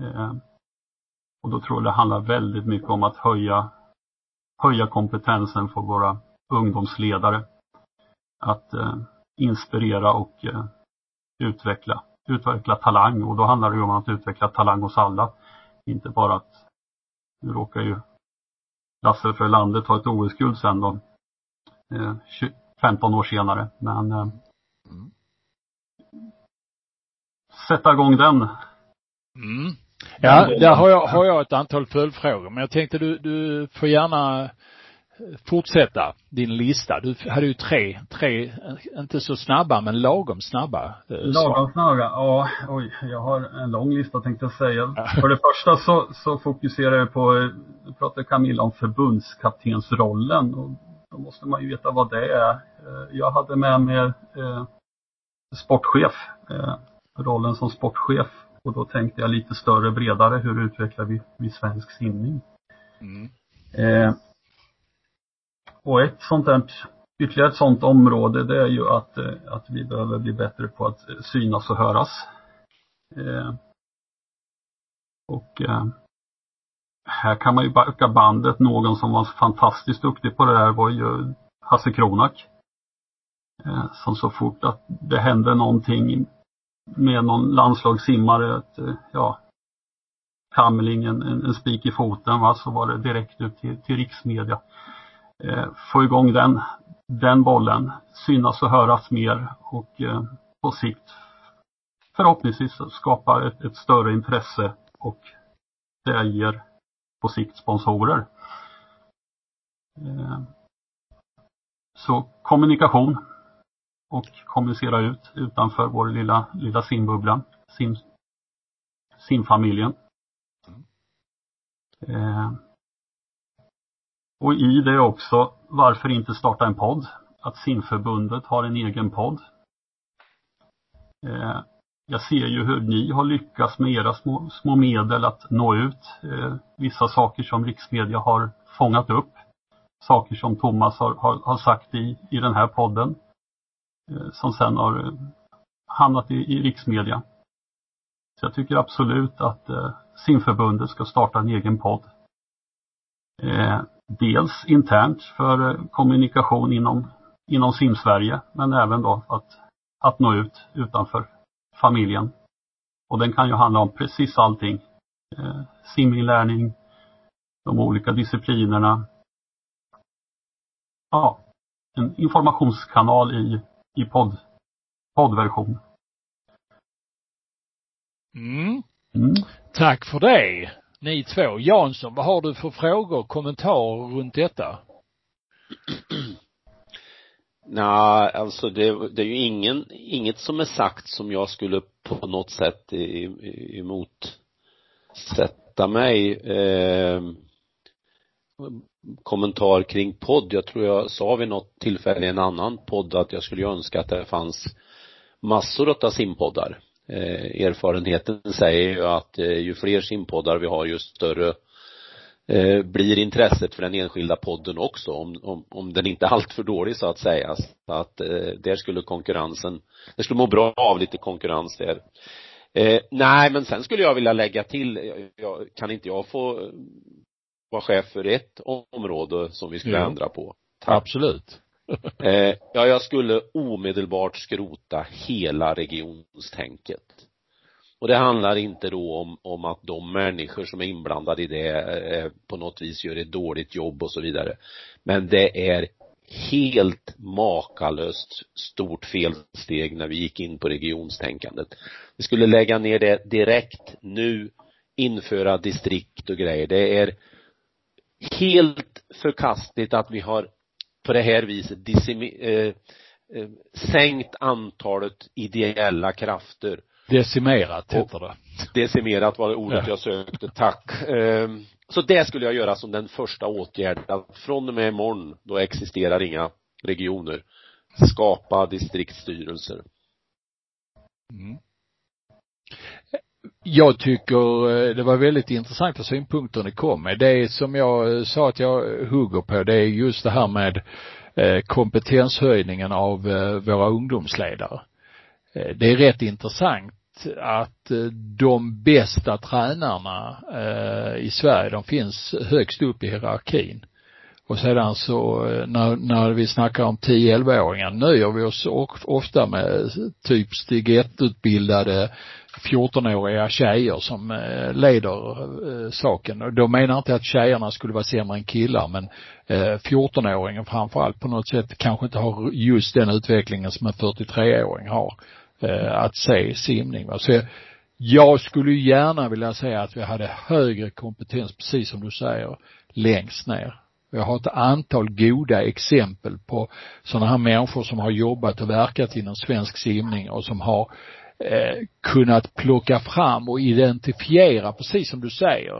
Eh, och då tror jag det handlar väldigt mycket om att höja höja kompetensen för våra ungdomsledare. Att eh, inspirera och eh, utveckla, utveckla talang och då handlar det om att utveckla talang hos alla. Inte bara att nu råkar ju Lasse Frölander ta ett OS-guld sen då. Eh, 15 år senare. Men eh, mm sätta igång den. Mm. Ja, där har jag, har jag ett antal följdfrågor. Men jag tänkte du, du får gärna fortsätta din lista. Du hade ju tre, tre, inte så snabba men lagom snabba. Eh, lagom snabba, ja, oj, jag har en lång lista tänkte jag säga. För det första så, så fokuserar jag på, nu pratar Camilla om förbundskaptensrollen och då måste man ju veta vad det är. Eh, jag hade med mig eh, sportchef, eh, rollen som sportchef och då tänkte jag lite större, bredare, hur utvecklar vi, vi svensk simning? Mm. Eh, och ett sånt där, ytterligare ett sånt område det är ju att, eh, att vi behöver bli bättre på att synas och höras. Eh, och eh, här kan man ju backa bandet. Någon som var fantastiskt duktig på det där var ju Hasse Kronak. Eh, som så fort att det hände någonting med någon landslagssimmare, ett, ja, kamling, en, en, en spik i foten, va, så var det direkt ut till, till riksmedia. Eh, få igång den, den bollen, synas och höras mer och eh, på sikt förhoppningsvis skapa ett, ett större intresse och det ger på sikt sponsorer. Eh, så kommunikation och kommunicera ut utanför vår lilla, lilla simbubbla, sim, simfamiljen. Eh, och i det också, varför inte starta en podd? Att simförbundet har en egen podd. Eh, jag ser ju hur ni har lyckats med era små, små medel att nå ut. Eh, vissa saker som riksmedia har fångat upp. Saker som Thomas har, har, har sagt i, i den här podden. Eh, som sen har eh, hamnat i, i riksmedia. Så jag tycker absolut att eh, simförbundet ska starta en egen podd. Eh, dels internt för eh, kommunikation inom, inom simsverige men även då att, att nå ut utanför familjen. Och den kan ju handla om precis allting. Eh, siminlärning, de olika disciplinerna. Ja, en informationskanal i, i podd, poddversion. Mm. Mm. Tack för det, ni två. Jansson, vad har du för frågor och kommentarer runt detta? *clears throat* Nej, alltså det, det är ju ingen, inget som är sagt som jag skulle på något sätt emotsätta mig. Eh, kommentar kring podd. Jag tror jag sa vid något tillfälle i en annan podd att jag skulle önska att det fanns massor av simpoddar. Eh, erfarenheten säger ju att eh, ju fler simpoddar vi har ju större eh, blir intresset för den enskilda podden också om, om, om den inte är alltför dålig så att säga. Så att eh, där skulle konkurrensen, det skulle må bra av lite konkurrens där. Eh, nej men sen skulle jag vilja lägga till, jag, jag, kan inte jag få vara chef för ett område som vi skulle Jo. ändra på? Absolut. *laughs* Eh, ja, jag skulle omedelbart skrota hela regionstänket. Och det handlar inte då om, om att de människor som är inblandade i det eh, på något vis gör ett dåligt jobb och så vidare. Men det är helt makalöst stort felsteg när vi gick in på regionstänkandet. Vi skulle lägga ner det direkt nu, införa distrikt och grejer. Det är helt förkastligt att vi har på det här viset decimi- eh, eh, sänkt antalet ideella krafter. Decimerat heter det. Decimerat var det ordet Ja. jag sökte, tack. Ehm, Så det skulle jag göra som den första åtgärden. Att Från och med imorgon, då existerar inga regioner. Skapa distriktsstyrelser. Mm. Jag tycker eh, det var väldigt intressanta synpunkter ni kom med. Det som jag eh, sa att jag eh, hugger på det är just det här med kompetenshöjningen av våra ungdomsledare. Det är rätt intressant att de bästa tränarna i Sverige, de finns högst upp i hierarkin. Och sedan så när, när vi snackar om 10-11-åringar nöjer vi oss ofta med typ steg 1-utbildade 14-åriga tjejer som eh, leder eh, saken. Och då menar jag inte att tjejerna skulle vara sämre än killar men eh, 14-åringen framförallt på något sätt kanske inte har just den utvecklingen som en 43-åring har. Att se simning. Så jag, skulle gärna vilja säga att vi hade högre kompetens, precis som du säger, längst ner. Jag har ett antal goda exempel på sådana här människor som har jobbat och verkat inom svensk simning och som har eh, kunnat plocka fram och identifiera, precis som du säger,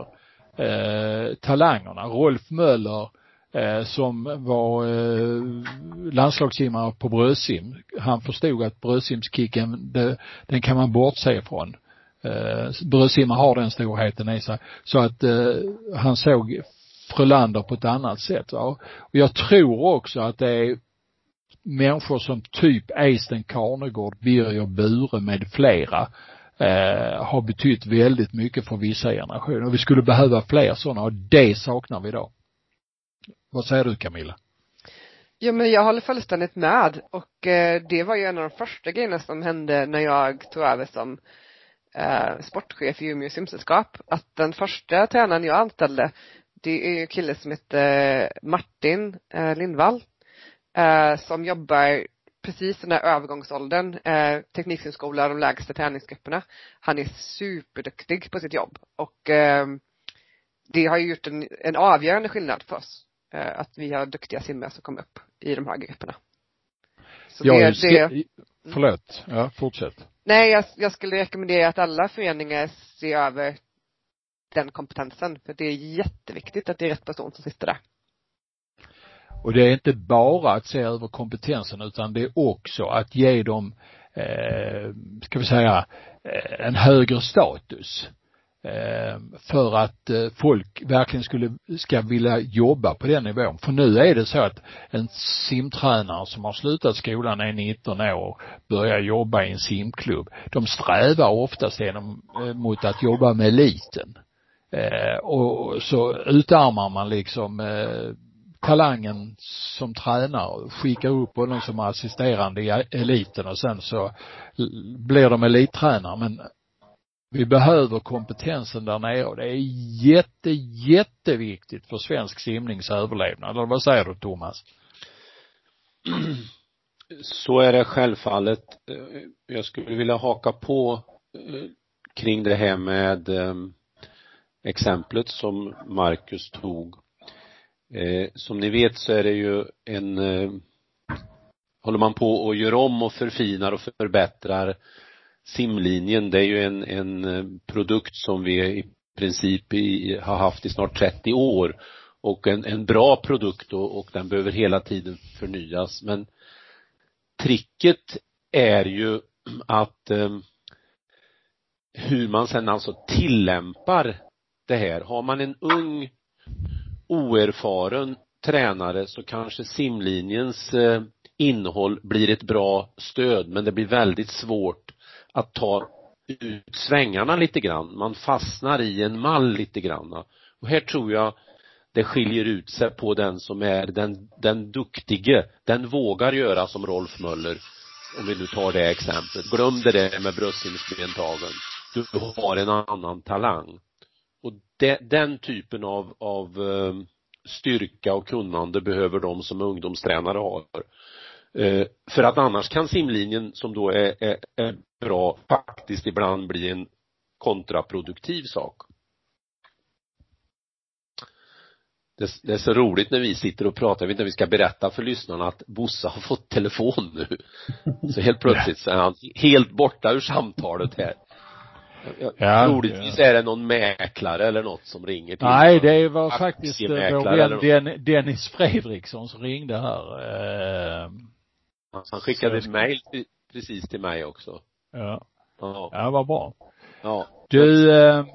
eh, talangerna. Rolf Möller eh, som var eh, landslagssimmare på brödsim, Han förstod att brödsimskicken, det, den kan man bortse ifrån. Eh, brödsimmar har den storheten i sig. Så att eh, han såg Frölander på ett annat sätt. Ja. Och jag tror också att det är människor som typ Eisten Karnegård, Birger Bure med flera eh, har betytt väldigt mycket för vissa generationer. Och vi skulle behöva fler sådana och det saknar vi idag. Vad säger du Camilla? Ja men jag håller fullständigt med och eh, det var ju en av de första grejerna som hände när jag tog över som eh, sportchef i Umeå simsällskap. Att den första tränaren jag anställde, det är ju en kille som heter eh, Martin eh, Lindvall eh, som jobbar precis den här övergångsåldern, eh, tekniksimskola, de lägsta träningsgrupperna. Han är superduktig på sitt jobb och eh, det har ju gjort en, en avgörande skillnad för oss. Eh, att vi har duktiga simmare som kommer upp i de här grupperna. Så Jag det, det, Förlåt. Ja, fortsätt. nej, jag, jag skulle rekommendera att alla föreningar ser över den kompetensen. För det är jätteviktigt att det är rätt person som sitter där. Och det är inte bara att se över kompetensen utan det är också att ge dem, eh, ska vi säga, eh, en högre status. Eh, för att eh, folk verkligen skulle, ska vilja jobba på den nivån. För nu är det så att en simtränare som har slutat skolan är 19 år och börjar jobba i en simklubb. De strävar oftast genom, eh, mot att jobba med eliten. Eh, och så utarmar man liksom eh, talangen som tränare, skickar upp honom som assisterande i eliten och sen så blir de elittränare. Men vi behöver kompetensen där nere och det är jätte, jätteviktigt för svensk simnings överlevnad. Eller vad säger du Thomas? Så är det självfallet. Jag skulle vilja haka på eh, kring det här med eh, exemplet som Marcus tog. Eh, som ni vet så är det ju en eh, håller man på och gör om och förfinar och förbättrar simlinjen, det är ju en, en eh, produkt som vi i princip i, har haft i snart 30 år. Och en, en bra produkt och, och den behöver hela tiden förnyas. Men tricket är ju att eh, hur man sen alltså tillämpar det här. Har man en ung oerfaren tränare så kanske simlinjens eh, innehåll blir ett bra stöd men det blir väldigt svårt att ta ut svängarna lite grann. Man fastnar i en mall lite grann. Och här tror jag det skiljer ut sig på den som är den, den duktige. Den vågar göra som Rolf Möller, om vi nu tar det exemplet. Glöm det där med bröstsimsbentagen. Du har en annan talang. Och det, den typen av, av eh, styrka och kunnande behöver de som ungdomstränare har. Eh, för att annars kan simlinjen som då är, är, är bra faktiskt ibland bli en kontraproduktiv sak. Det, det, är så roligt när vi sitter och pratar, jag vet inte om vi ska berätta för lyssnarna att Bosse har fått telefon nu. Så helt plötsligt så är han helt borta ur samtalet här. Ja, Troligtvis är det någon mäklare eller något som ringer till Nej, det var faktiskt vår vän Dennis Fredriksson som ringde här. Eh, han skickade ett mejl precis till mig också. Ja. Ja. Ja, vad bra. Ja. Du, eh,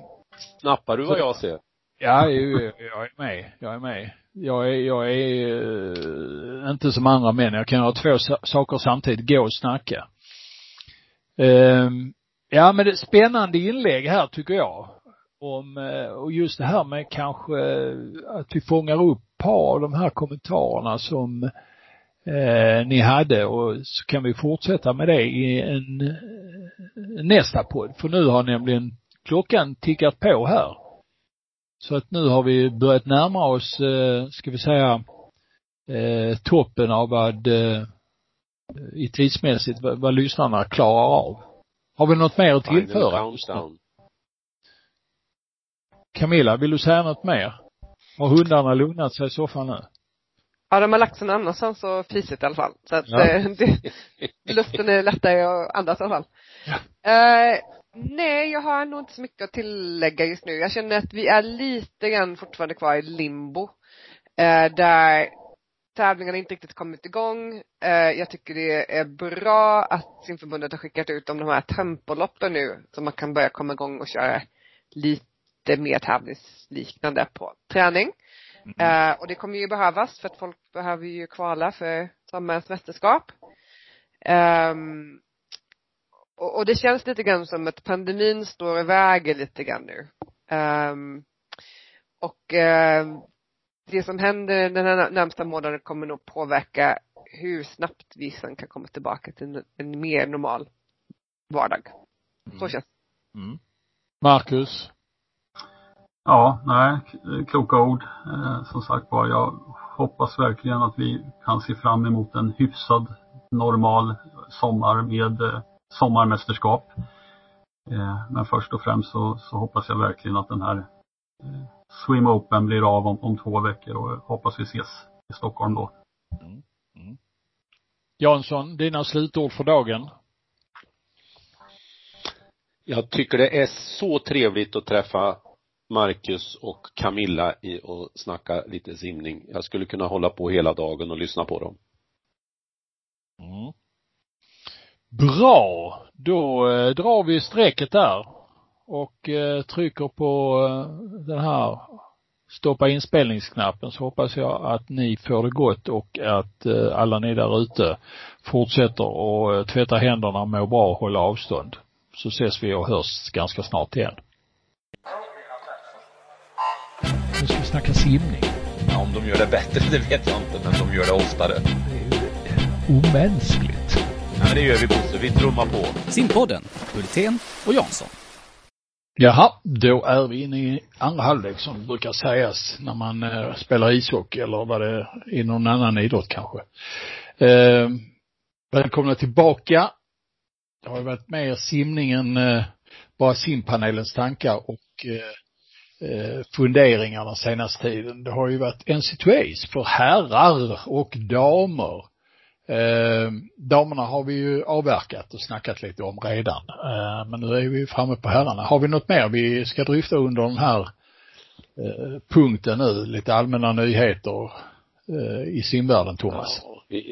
Snappar du vad jag ser? Ja, jag är med. Jag är med. Jag är, jag är uh, inte som andra män. Jag kan göra två saker samtidigt. Gå och snacka. Uh, ja, men det är spännande inlägg här tycker jag. Om, eh, och just det här med kanske eh, att vi fångar upp ett par av de här kommentarerna som eh, ni hade och så kan vi fortsätta med det i en eh, nästa podd. För nu har nämligen klockan tickat på här. Så att nu har vi börjat närma oss, eh, ska vi säga, eh, toppen av vad eh, i tidsmässigt vad, vad lyssnarna klarar av. Har vi något mer att tillföra? Camilla, vill du säga något mer? Har hundarna lugnat sig i soffan nu? Ja, de har lagt sig någon annanstans och fisit i alla fall. Så att ja. Eh, *laughs* det, luften är lättare att andas i alla fall. Ja. Uh, nej, jag har nog inte så mycket att tillägga just nu. Jag känner att vi är lite grann fortfarande kvar i limbo. Uh, där tävlingarna inte riktigt kommit igång. Uh, jag tycker det är bra att simförbundet har skickat ut om de här tempoloppen nu. Så man kan börja komma igång och köra lite mer tävlingsliknande på träning. Mm. Uh, och det kommer ju behövas för att folk behöver ju kvala för sommarens mästerskap. Um, och, och, det känns lite grann som att pandemin står i vägen lite grann nu. Um, och uh, det som händer den här närmsta månaden kommer nog påverka hur snabbt vi sen kan komma tillbaka till en, mer normal vardag. Så mm. känns det. Mm. Marcus? Ja, nej, kloka ord. Eh, som sagt var, jag hoppas verkligen att vi kan se fram emot en hyfsad normal sommar med eh, sommarmästerskap. Eh, men först och främst så, så, hoppas jag verkligen att den här Swim Open blir av om, om två veckor och hoppas vi ses i Stockholm då. Mm. Mm. Jansson, dina slutord för dagen? Jag tycker det är så trevligt att träffa Marcus och Camilla i och snacka lite simning. Jag skulle kunna hålla på hela dagen och lyssna på dem. Mm. Bra! Då eh, drar vi strecket där och eh, trycker på eh, den här stoppa inspelningsknappen så hoppas jag att ni får det gott och att eh, alla ni där ute fortsätter och eh, tvätta händerna, må bra och hålla avstånd. Så ses vi och hörs ganska snart igen. Nu ska vi snacka simning. Ja, om de gör det bättre, *laughs* det vet jag inte, men de gör det oftare. Det är ju omänskligt. Ja, men det gör vi Bosse, vi trummar på. Simpodden, Hultén och Jansson. Jaha, då är vi inne i andra halvlek som det brukar sägas när man eh, spelar ishockey eller vad det är, i någon annan idrott kanske. Eh, välkomna tillbaka. Det har ju varit mer simningen, eh, bara simpanelens tankar och eh, eh, funderingar den senaste tiden. Det har ju varit NC2 Ace för herrar och damer. Eh, damerna har vi ju avverkat och snackat lite om redan. Eh, men nu är vi framme på herrarna. Har vi något mer vi ska dryfta under den här eh, punkten nu? Lite allmänna nyheter eh, i simvärlden, Thomas?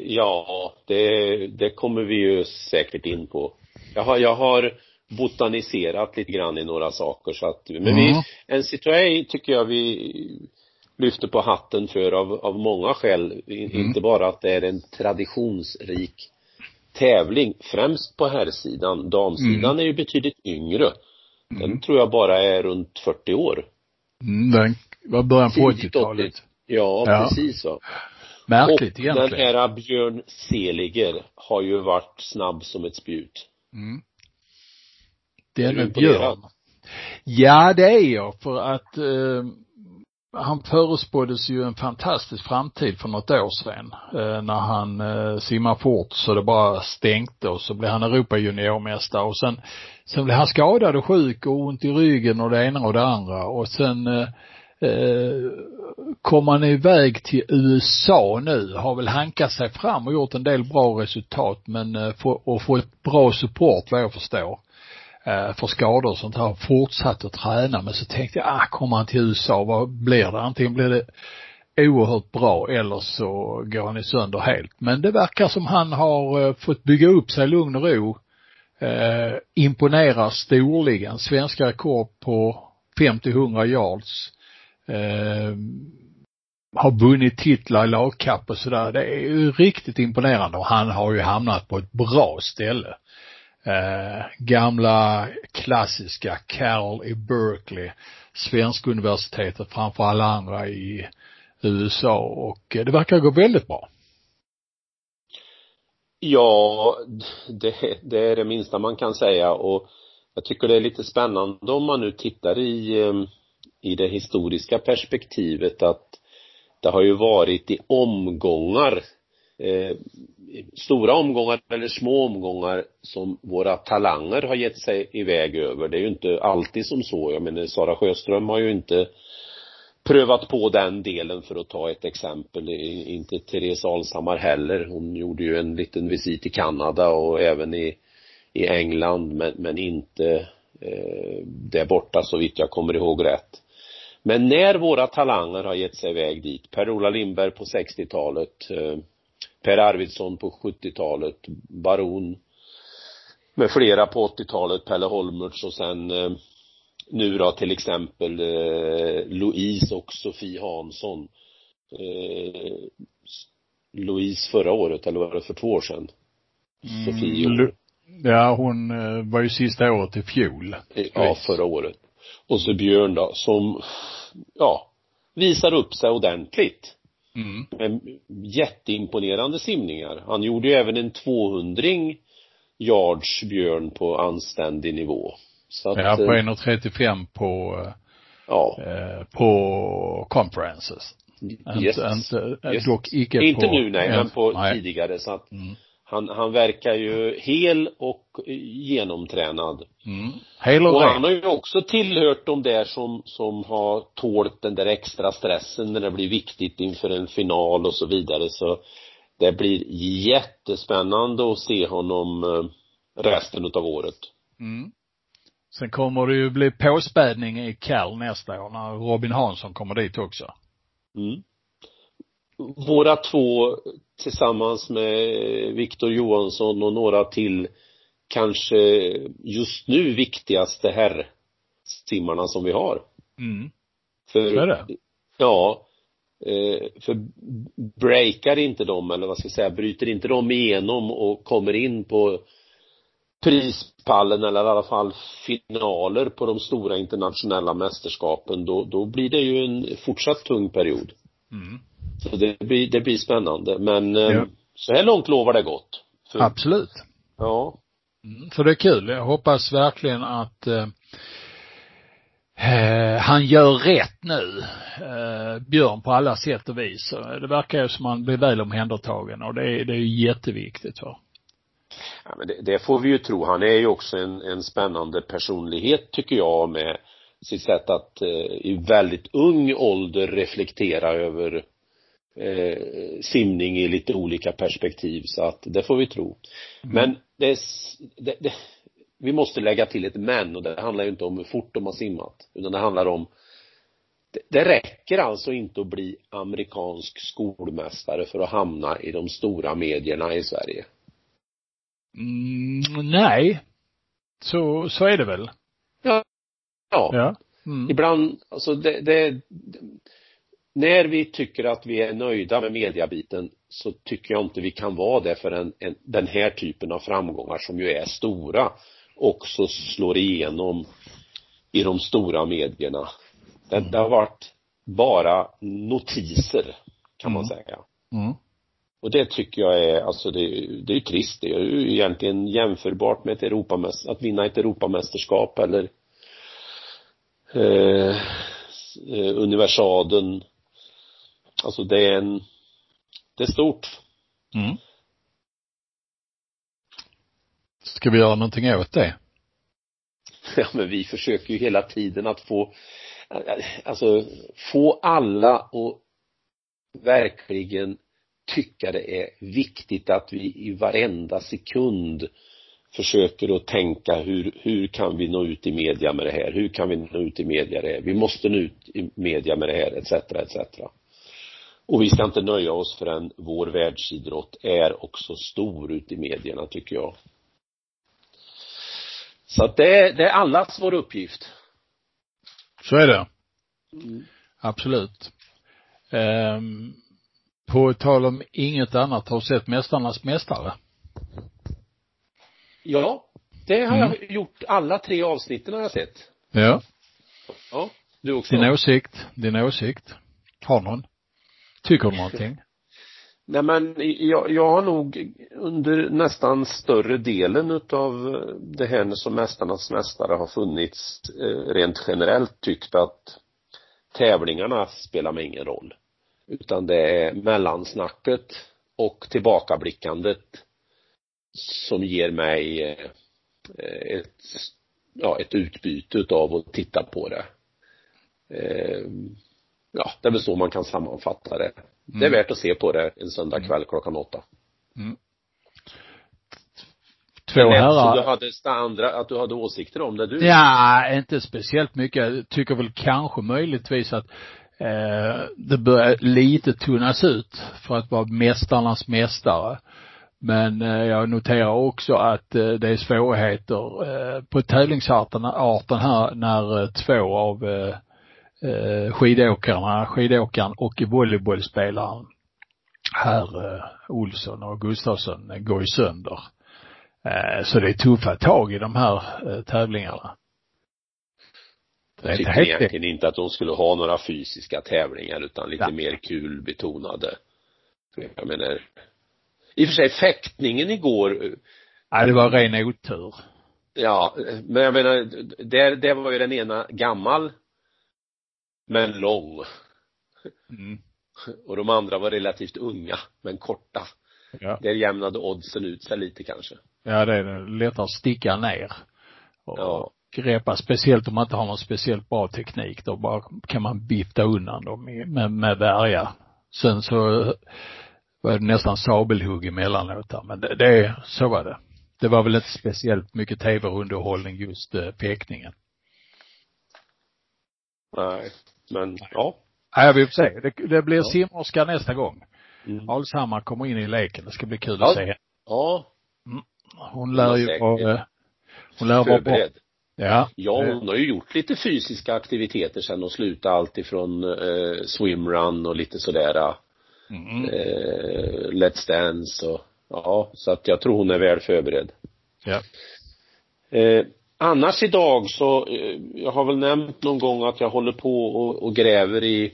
Ja, det, det kommer vi ju säkert in på. Jag har, jag har botaniserat lite grann i några saker så att, men Mm. vi, NC2A tycker jag vi lyfter på hatten för av, av många skäl. Mm. Inte bara att det är en traditionsrik tävling, främst på herrsidan. Damsidan Mm. är ju betydligt yngre. Den tror jag bara är runt 40 år. Mm, den var början på Tidigt 80-talet. 80. Ja, Ja. precis va. Märkligt och egentligen. den här Björn Seliger har ju varit snabb som ett spjut. Mm. Den du är imponerad? Björn. Ja, det är jag för att eh, han förespåddes ju en fantastisk framtid för något år sedan eh, när han eh, simmar fort så det bara stänkte och så blev han Europa-juniormästare och sen, sen blev han skadad och sjuk och ont i ryggen och det ena och det andra och sen eh, eh, kom han iväg till USA nu, har väl hankat sig fram och gjort en del bra resultat men eh, få, och fått bra support vad jag förstår. eh, Eh, för skador och sånt här, fortsatt att träna men så tänkte jag, ah kommer han till USA, vad blir det? Antingen blir det oerhört bra eller så går han i sönder helt. Men det verkar som han har eh, fått bygga upp sig i lugn och ro. Eh, imponerar storligen. Svenska rekord på 50-100 yards. Eh, har vunnit titlar i lagkapp och sådär. Det är ju riktigt imponerande och han har ju hamnat på ett bra ställe. Eh, gamla klassiska Carroll i Berkeley, svenska universitetet framför alla andra i USA och eh, det verkar gå väldigt bra. Ja, det, det är det minsta man kan säga och jag tycker det är lite spännande om man nu tittar i, ehm, i det historiska perspektivet att det har ju varit i omgångar eh, stora omgångar eller små omgångar som våra talanger har gett sig iväg över. Det är ju inte alltid som så. Jag menar Sara Sjöström har ju inte prövat på den delen för att ta ett exempel. Inte Therese Alshammar heller. Hon gjorde ju en liten visit i Kanada och även i, i England men, men inte eh, där borta så vitt jag kommer ihåg rätt. Men när våra talanger har gett sig iväg dit, Per-Ola Lindberg på 60-talet, eh, Per Arvidsson på 70-talet, Baron med flera på 80-talet, Pelle Holmertz och sen eh, nu då till exempel eh, Louise och Sofie Hansson. Eh, Louise förra året, eller var det för två år sedan? Sofie i år. Lu- Ja, hon eh, var ju sista året i fjol. Ja, förra året. Och så Björn då, som, ja, visar upp sig ordentligt. Mm. Med jätteimponerande simningar. Han gjorde ju även en 200 yards Björn på anständig nivå. Så att, Ja, på eh, 1,35 på, ja, eh, på conferences. yes. Inte, inte, Yes. dock icke Inte på, nu nej, men på nej. tidigare så att Mm. Han, han verkar ju hel och genomtränad. Mm. Hel och Och han har ju också tillhört de där som, som har tålt den där extra stressen när det blir viktigt inför en final och så vidare så det blir jättespännande att se honom eh, resten utav året. Mm. Sen kommer det ju bli påspädning i Cal nästa år när Robin Hansson kommer dit också. Mm. Våra två tillsammans med Viktor Johansson och några till kanske just nu viktigaste herrsimmarna som vi har. Mm. För, Så är det. Ja. Eh, för breakar inte de, eller vad ska jag säga, bryter inte de igenom och kommer in på prispallen eller i alla fall finaler på de stora internationella mästerskapen, då, då blir det ju en fortsatt tung period. Mm. Så det blir, det blir spännande. Men eh, Ja. så här långt lovar det gott. För, Absolut. Ja. Mm, för det är kul. Jag hoppas verkligen att eh, eh, han gör rätt nu, eh, Björn, på alla sätt och vis. Så Det verkar ju som han blir väl omhändertagen och det är, det är ju jätteviktigt. Va? ja men det, det får vi ju tro. Han är ju också en, en spännande personlighet tycker jag med sitt sätt att eh, i väldigt ung ålder reflektera över eh, simning i lite olika perspektiv så att det får vi tro. Men det, är det, det, vi måste lägga till ett men och det handlar ju inte om hur fort de har simmat utan det handlar om det, det räcker alltså inte att bli amerikansk skolmästare för att hamna i de stora medierna i Sverige. Mm, nej. Så, så är det väl. Ja. Ja. Mm. Ibland, alltså det, det, när vi tycker att vi är nöjda med mediabiten så tycker jag inte vi kan vara det för en, en, den här typen av framgångar som ju är stora också slår igenom i de stora medierna. Det, det har varit bara notiser kan man Mm. säga. Mm. Och det tycker jag är, alltså det, det är ju trist. Det är ju egentligen jämförbart med ett Europamäster, att vinna ett Europamästerskap eller eh, eh, universaden. Alltså det är en, det är stort. Mm. Ska vi göra någonting åt det? *laughs* Ja men vi försöker ju hela tiden att få, alltså få alla att verkligen tycka det är viktigt att vi i varenda sekund försöker att tänka hur, hur kan vi nå ut i media med det här? Hur kan vi nå ut i media med det här? Vi måste nå ut i media med det här, etc, etc. Och vi ska inte nöja oss förrän vår världsidrott är också stor ute i medierna, tycker jag. Så att det är, det är allas vår uppgift. Så är det. Mm. Absolut. Ehm, på tal om inget annat, har du sett Mästarnas Mästare? Ja, det har Mm. jag gjort. Alla tre avsnitten har jag sett. Ja. Ja, du också? Din åsikt, din åsikt. Har någon? Tycker du någonting? *laughs* Nej men jag, jag har nog under nästan större delen utav det här som Mästarnas mästare har funnits eh, rent generellt tyckt att tävlingarna spelar mig ingen roll. Utan det är mellansnacket och tillbakablickandet som ger mig eh, ett, ja, ett utbyte utav att titta på det. Eh, Eh, Ja, det är väl så man kan sammanfatta det. Det är Mm. värt att se på det en söndag kväll klockan åtta. Två lät som herrar. du hade andra, att du hade åsikter om det du. Ja, inte speciellt mycket. Jag tycker väl kanske möjligtvis att eh, det börjar lite tunnas ut för att vara mästarnas mästare. Men eh, jag noterar också att eh, det är svårigheter eh, på tävlingsarten arten här när eh, två av eh, skidåkarna, skidåkaren och volleybollspelaren här eh, Olsson och Gustafsson går ju sönder. Eh, så det är tuffa tag i de här eh, tävlingarna. Det Jag helt egentligen inte att de skulle ha några fysiska tävlingar utan lite Ja. mer kul betonade. Jag menar, i och för sig fäktningen igår, Nej, det var ren otur. ja, men jag menar, där, där var ju den ena gammal, men lång. Mm. Och de andra var relativt unga, men korta. Ja. Där jämnade oddsen ut sig lite kanske. Ja, det är lättare att sticka ner. Och Ja. greppa, speciellt om man inte har någon speciellt bra teknik. Då bara kan man vifta undan dem med, med, med värja. Sen så var det nästan sabelhugg emellanåt där. Men det, det, så var det. Det var väl inte speciellt mycket tv-underhållning just eh, pekningen. Nej, men ja. Nej, vi får se. Det, det blir Ja. simmerska nästa gång. Mm. Alshammar kommer in i leken. Det ska bli kul Ja. att se henne. Ja, Hon lär ju vara, hon lär vara bra. Ja. Ja, Eh, hon har ju gjort lite fysiska aktiviteter sen och slutat allt ifrån eh, swimrun och lite sådär Mm. eh, Let's Dance och ja, så att jag tror hon är väl förberedd. Ja. Eh, annars idag så, eh, jag har väl nämnt någon gång att jag håller på och, och gräver i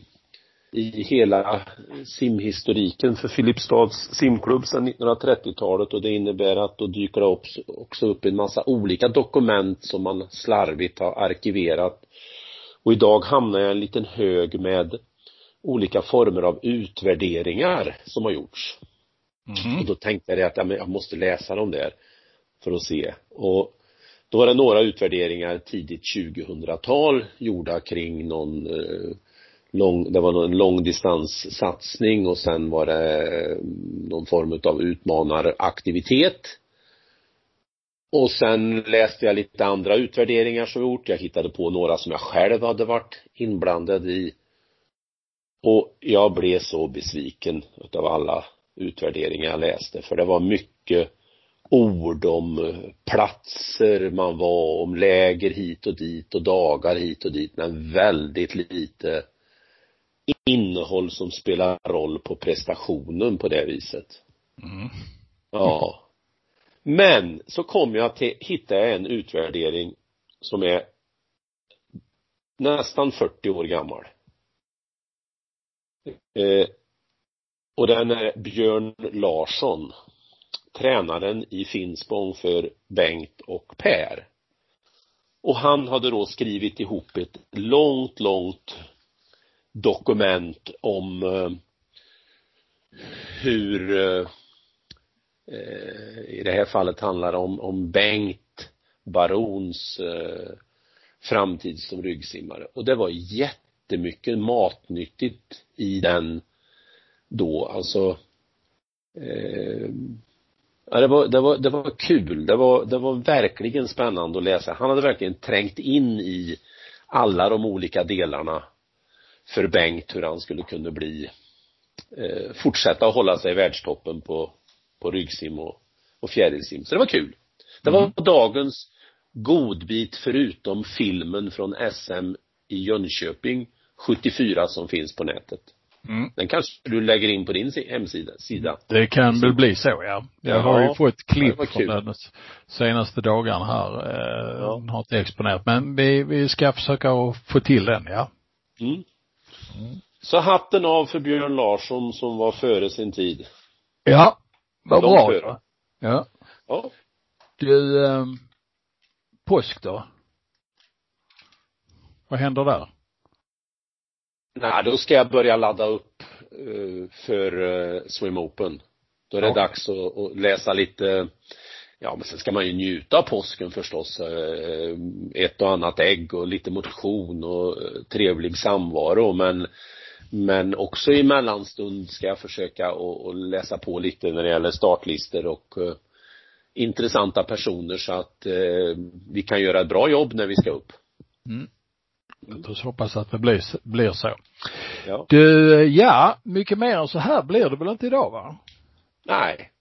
i hela simhistoriken för Filipstads simklubb sedan 1930-talet och det innebär att då dyker det upp, också upp en massa olika dokument som man slarvigt har arkiverat. Och idag hamnar jag i en liten hög med olika former av utvärderingar som har gjorts. Mm. Och då tänkte jag att ja, men jag måste läsa dem där för att se. Och då var det några utvärderingar tidigt 2000-tal gjorda kring någon eh, lång, det var en långdistanssatsning och sen var det mm, någon form av utmanaraktivitet. Och sen läste jag lite andra utvärderingar som gjort. Jag hittade på några som jag själv hade varit inblandad i. Och jag blev så besviken utav alla utvärderingar jag läste för det var mycket ord om eh, platser man var, om läger hit och dit och dagar hit och dit men väldigt lite innehåll som spelar roll på prestationen på det viset. Mm. Ja. Men så kom jag till, hittade jag en utvärdering som är nästan 40 år gammal. Eh, och den är Björn Larsson, tränaren i Finspång för Bengt och Per. Och han hade då skrivit ihop ett långt, långt dokument om eh, hur eh, eh, i det här fallet handlar det om, om Bengt Barons eh, framtid som ryggsimmare och det var jättemycket matnyttigt i den då alltså eh, ja, det var, det var, det var kul, det var, det var verkligen spännande att läsa. Han hade verkligen trängt in i alla de olika delarna för Bengt hur han skulle kunna bli eh, fortsätta att hålla sig i världstoppen på, på ryggsim och, och fjärilsim. Så det var kul. Det var mm. dagens godbit förutom filmen från SM i Jönköping 74 som finns på nätet. Mm. Den kanske du lägger in på din hemsida? Sida. Det kan väl bli så ja. Jag ja, har ju fått klipp från den senaste dagarna här. Eh, ja. har inte exponerat men vi, vi ska försöka få till den ja. Mm. Så hatten av för Björn Larsson som var före sin tid. Ja, vad bra. Före. Ja. Ja. Du, eh, påsk då? Vad händer där? Nej, då ska jag börja ladda upp uh, för uh, Swim Open. Då är det ja. dags att, läsa lite Ja men sen ska man ju njuta av påsken förstås. Uh, ett och annat ägg och lite motion och trevlig samvaro men men också i mellanstund ska jag försöka att läsa på lite när det gäller startlistor och intressanta personer så att vi kan göra ett bra jobb när vi ska upp. Mm. Låt oss hoppas att det blir, blir så. Ja. Du, ja, mycket mer än så här blir det väl inte idag va? Nej.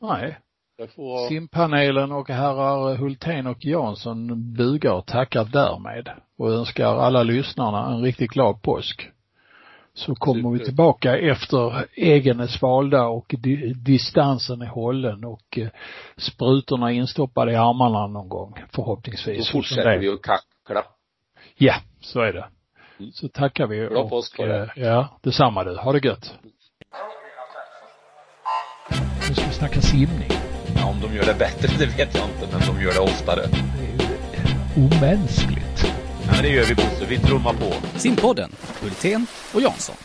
Nej. Får... Simpanelen och herrar Hultén och Jansson bugar och tackar därmed och önskar alla lyssnarna en riktigt glad påsk så kommer vi tillbaka efter äggen är svalda och di distansen är hållen och eh, sprutorna instoppade i armarna någon gång förhoppningsvis. Då fortsätter vi att kackla. Ja, så är det. Mm. Så tackar vi. Bra påsk och, eh, Ja, detsamma du. Ha det gött. Nu ska vi snacka simning. Ja, om de gör det bättre, det vet jag inte, men de gör det oftare. Det är ju omänskligt. Ja, men det gör vi Bosse. Vi trummar på. Simpodden, Hultén och Jansson.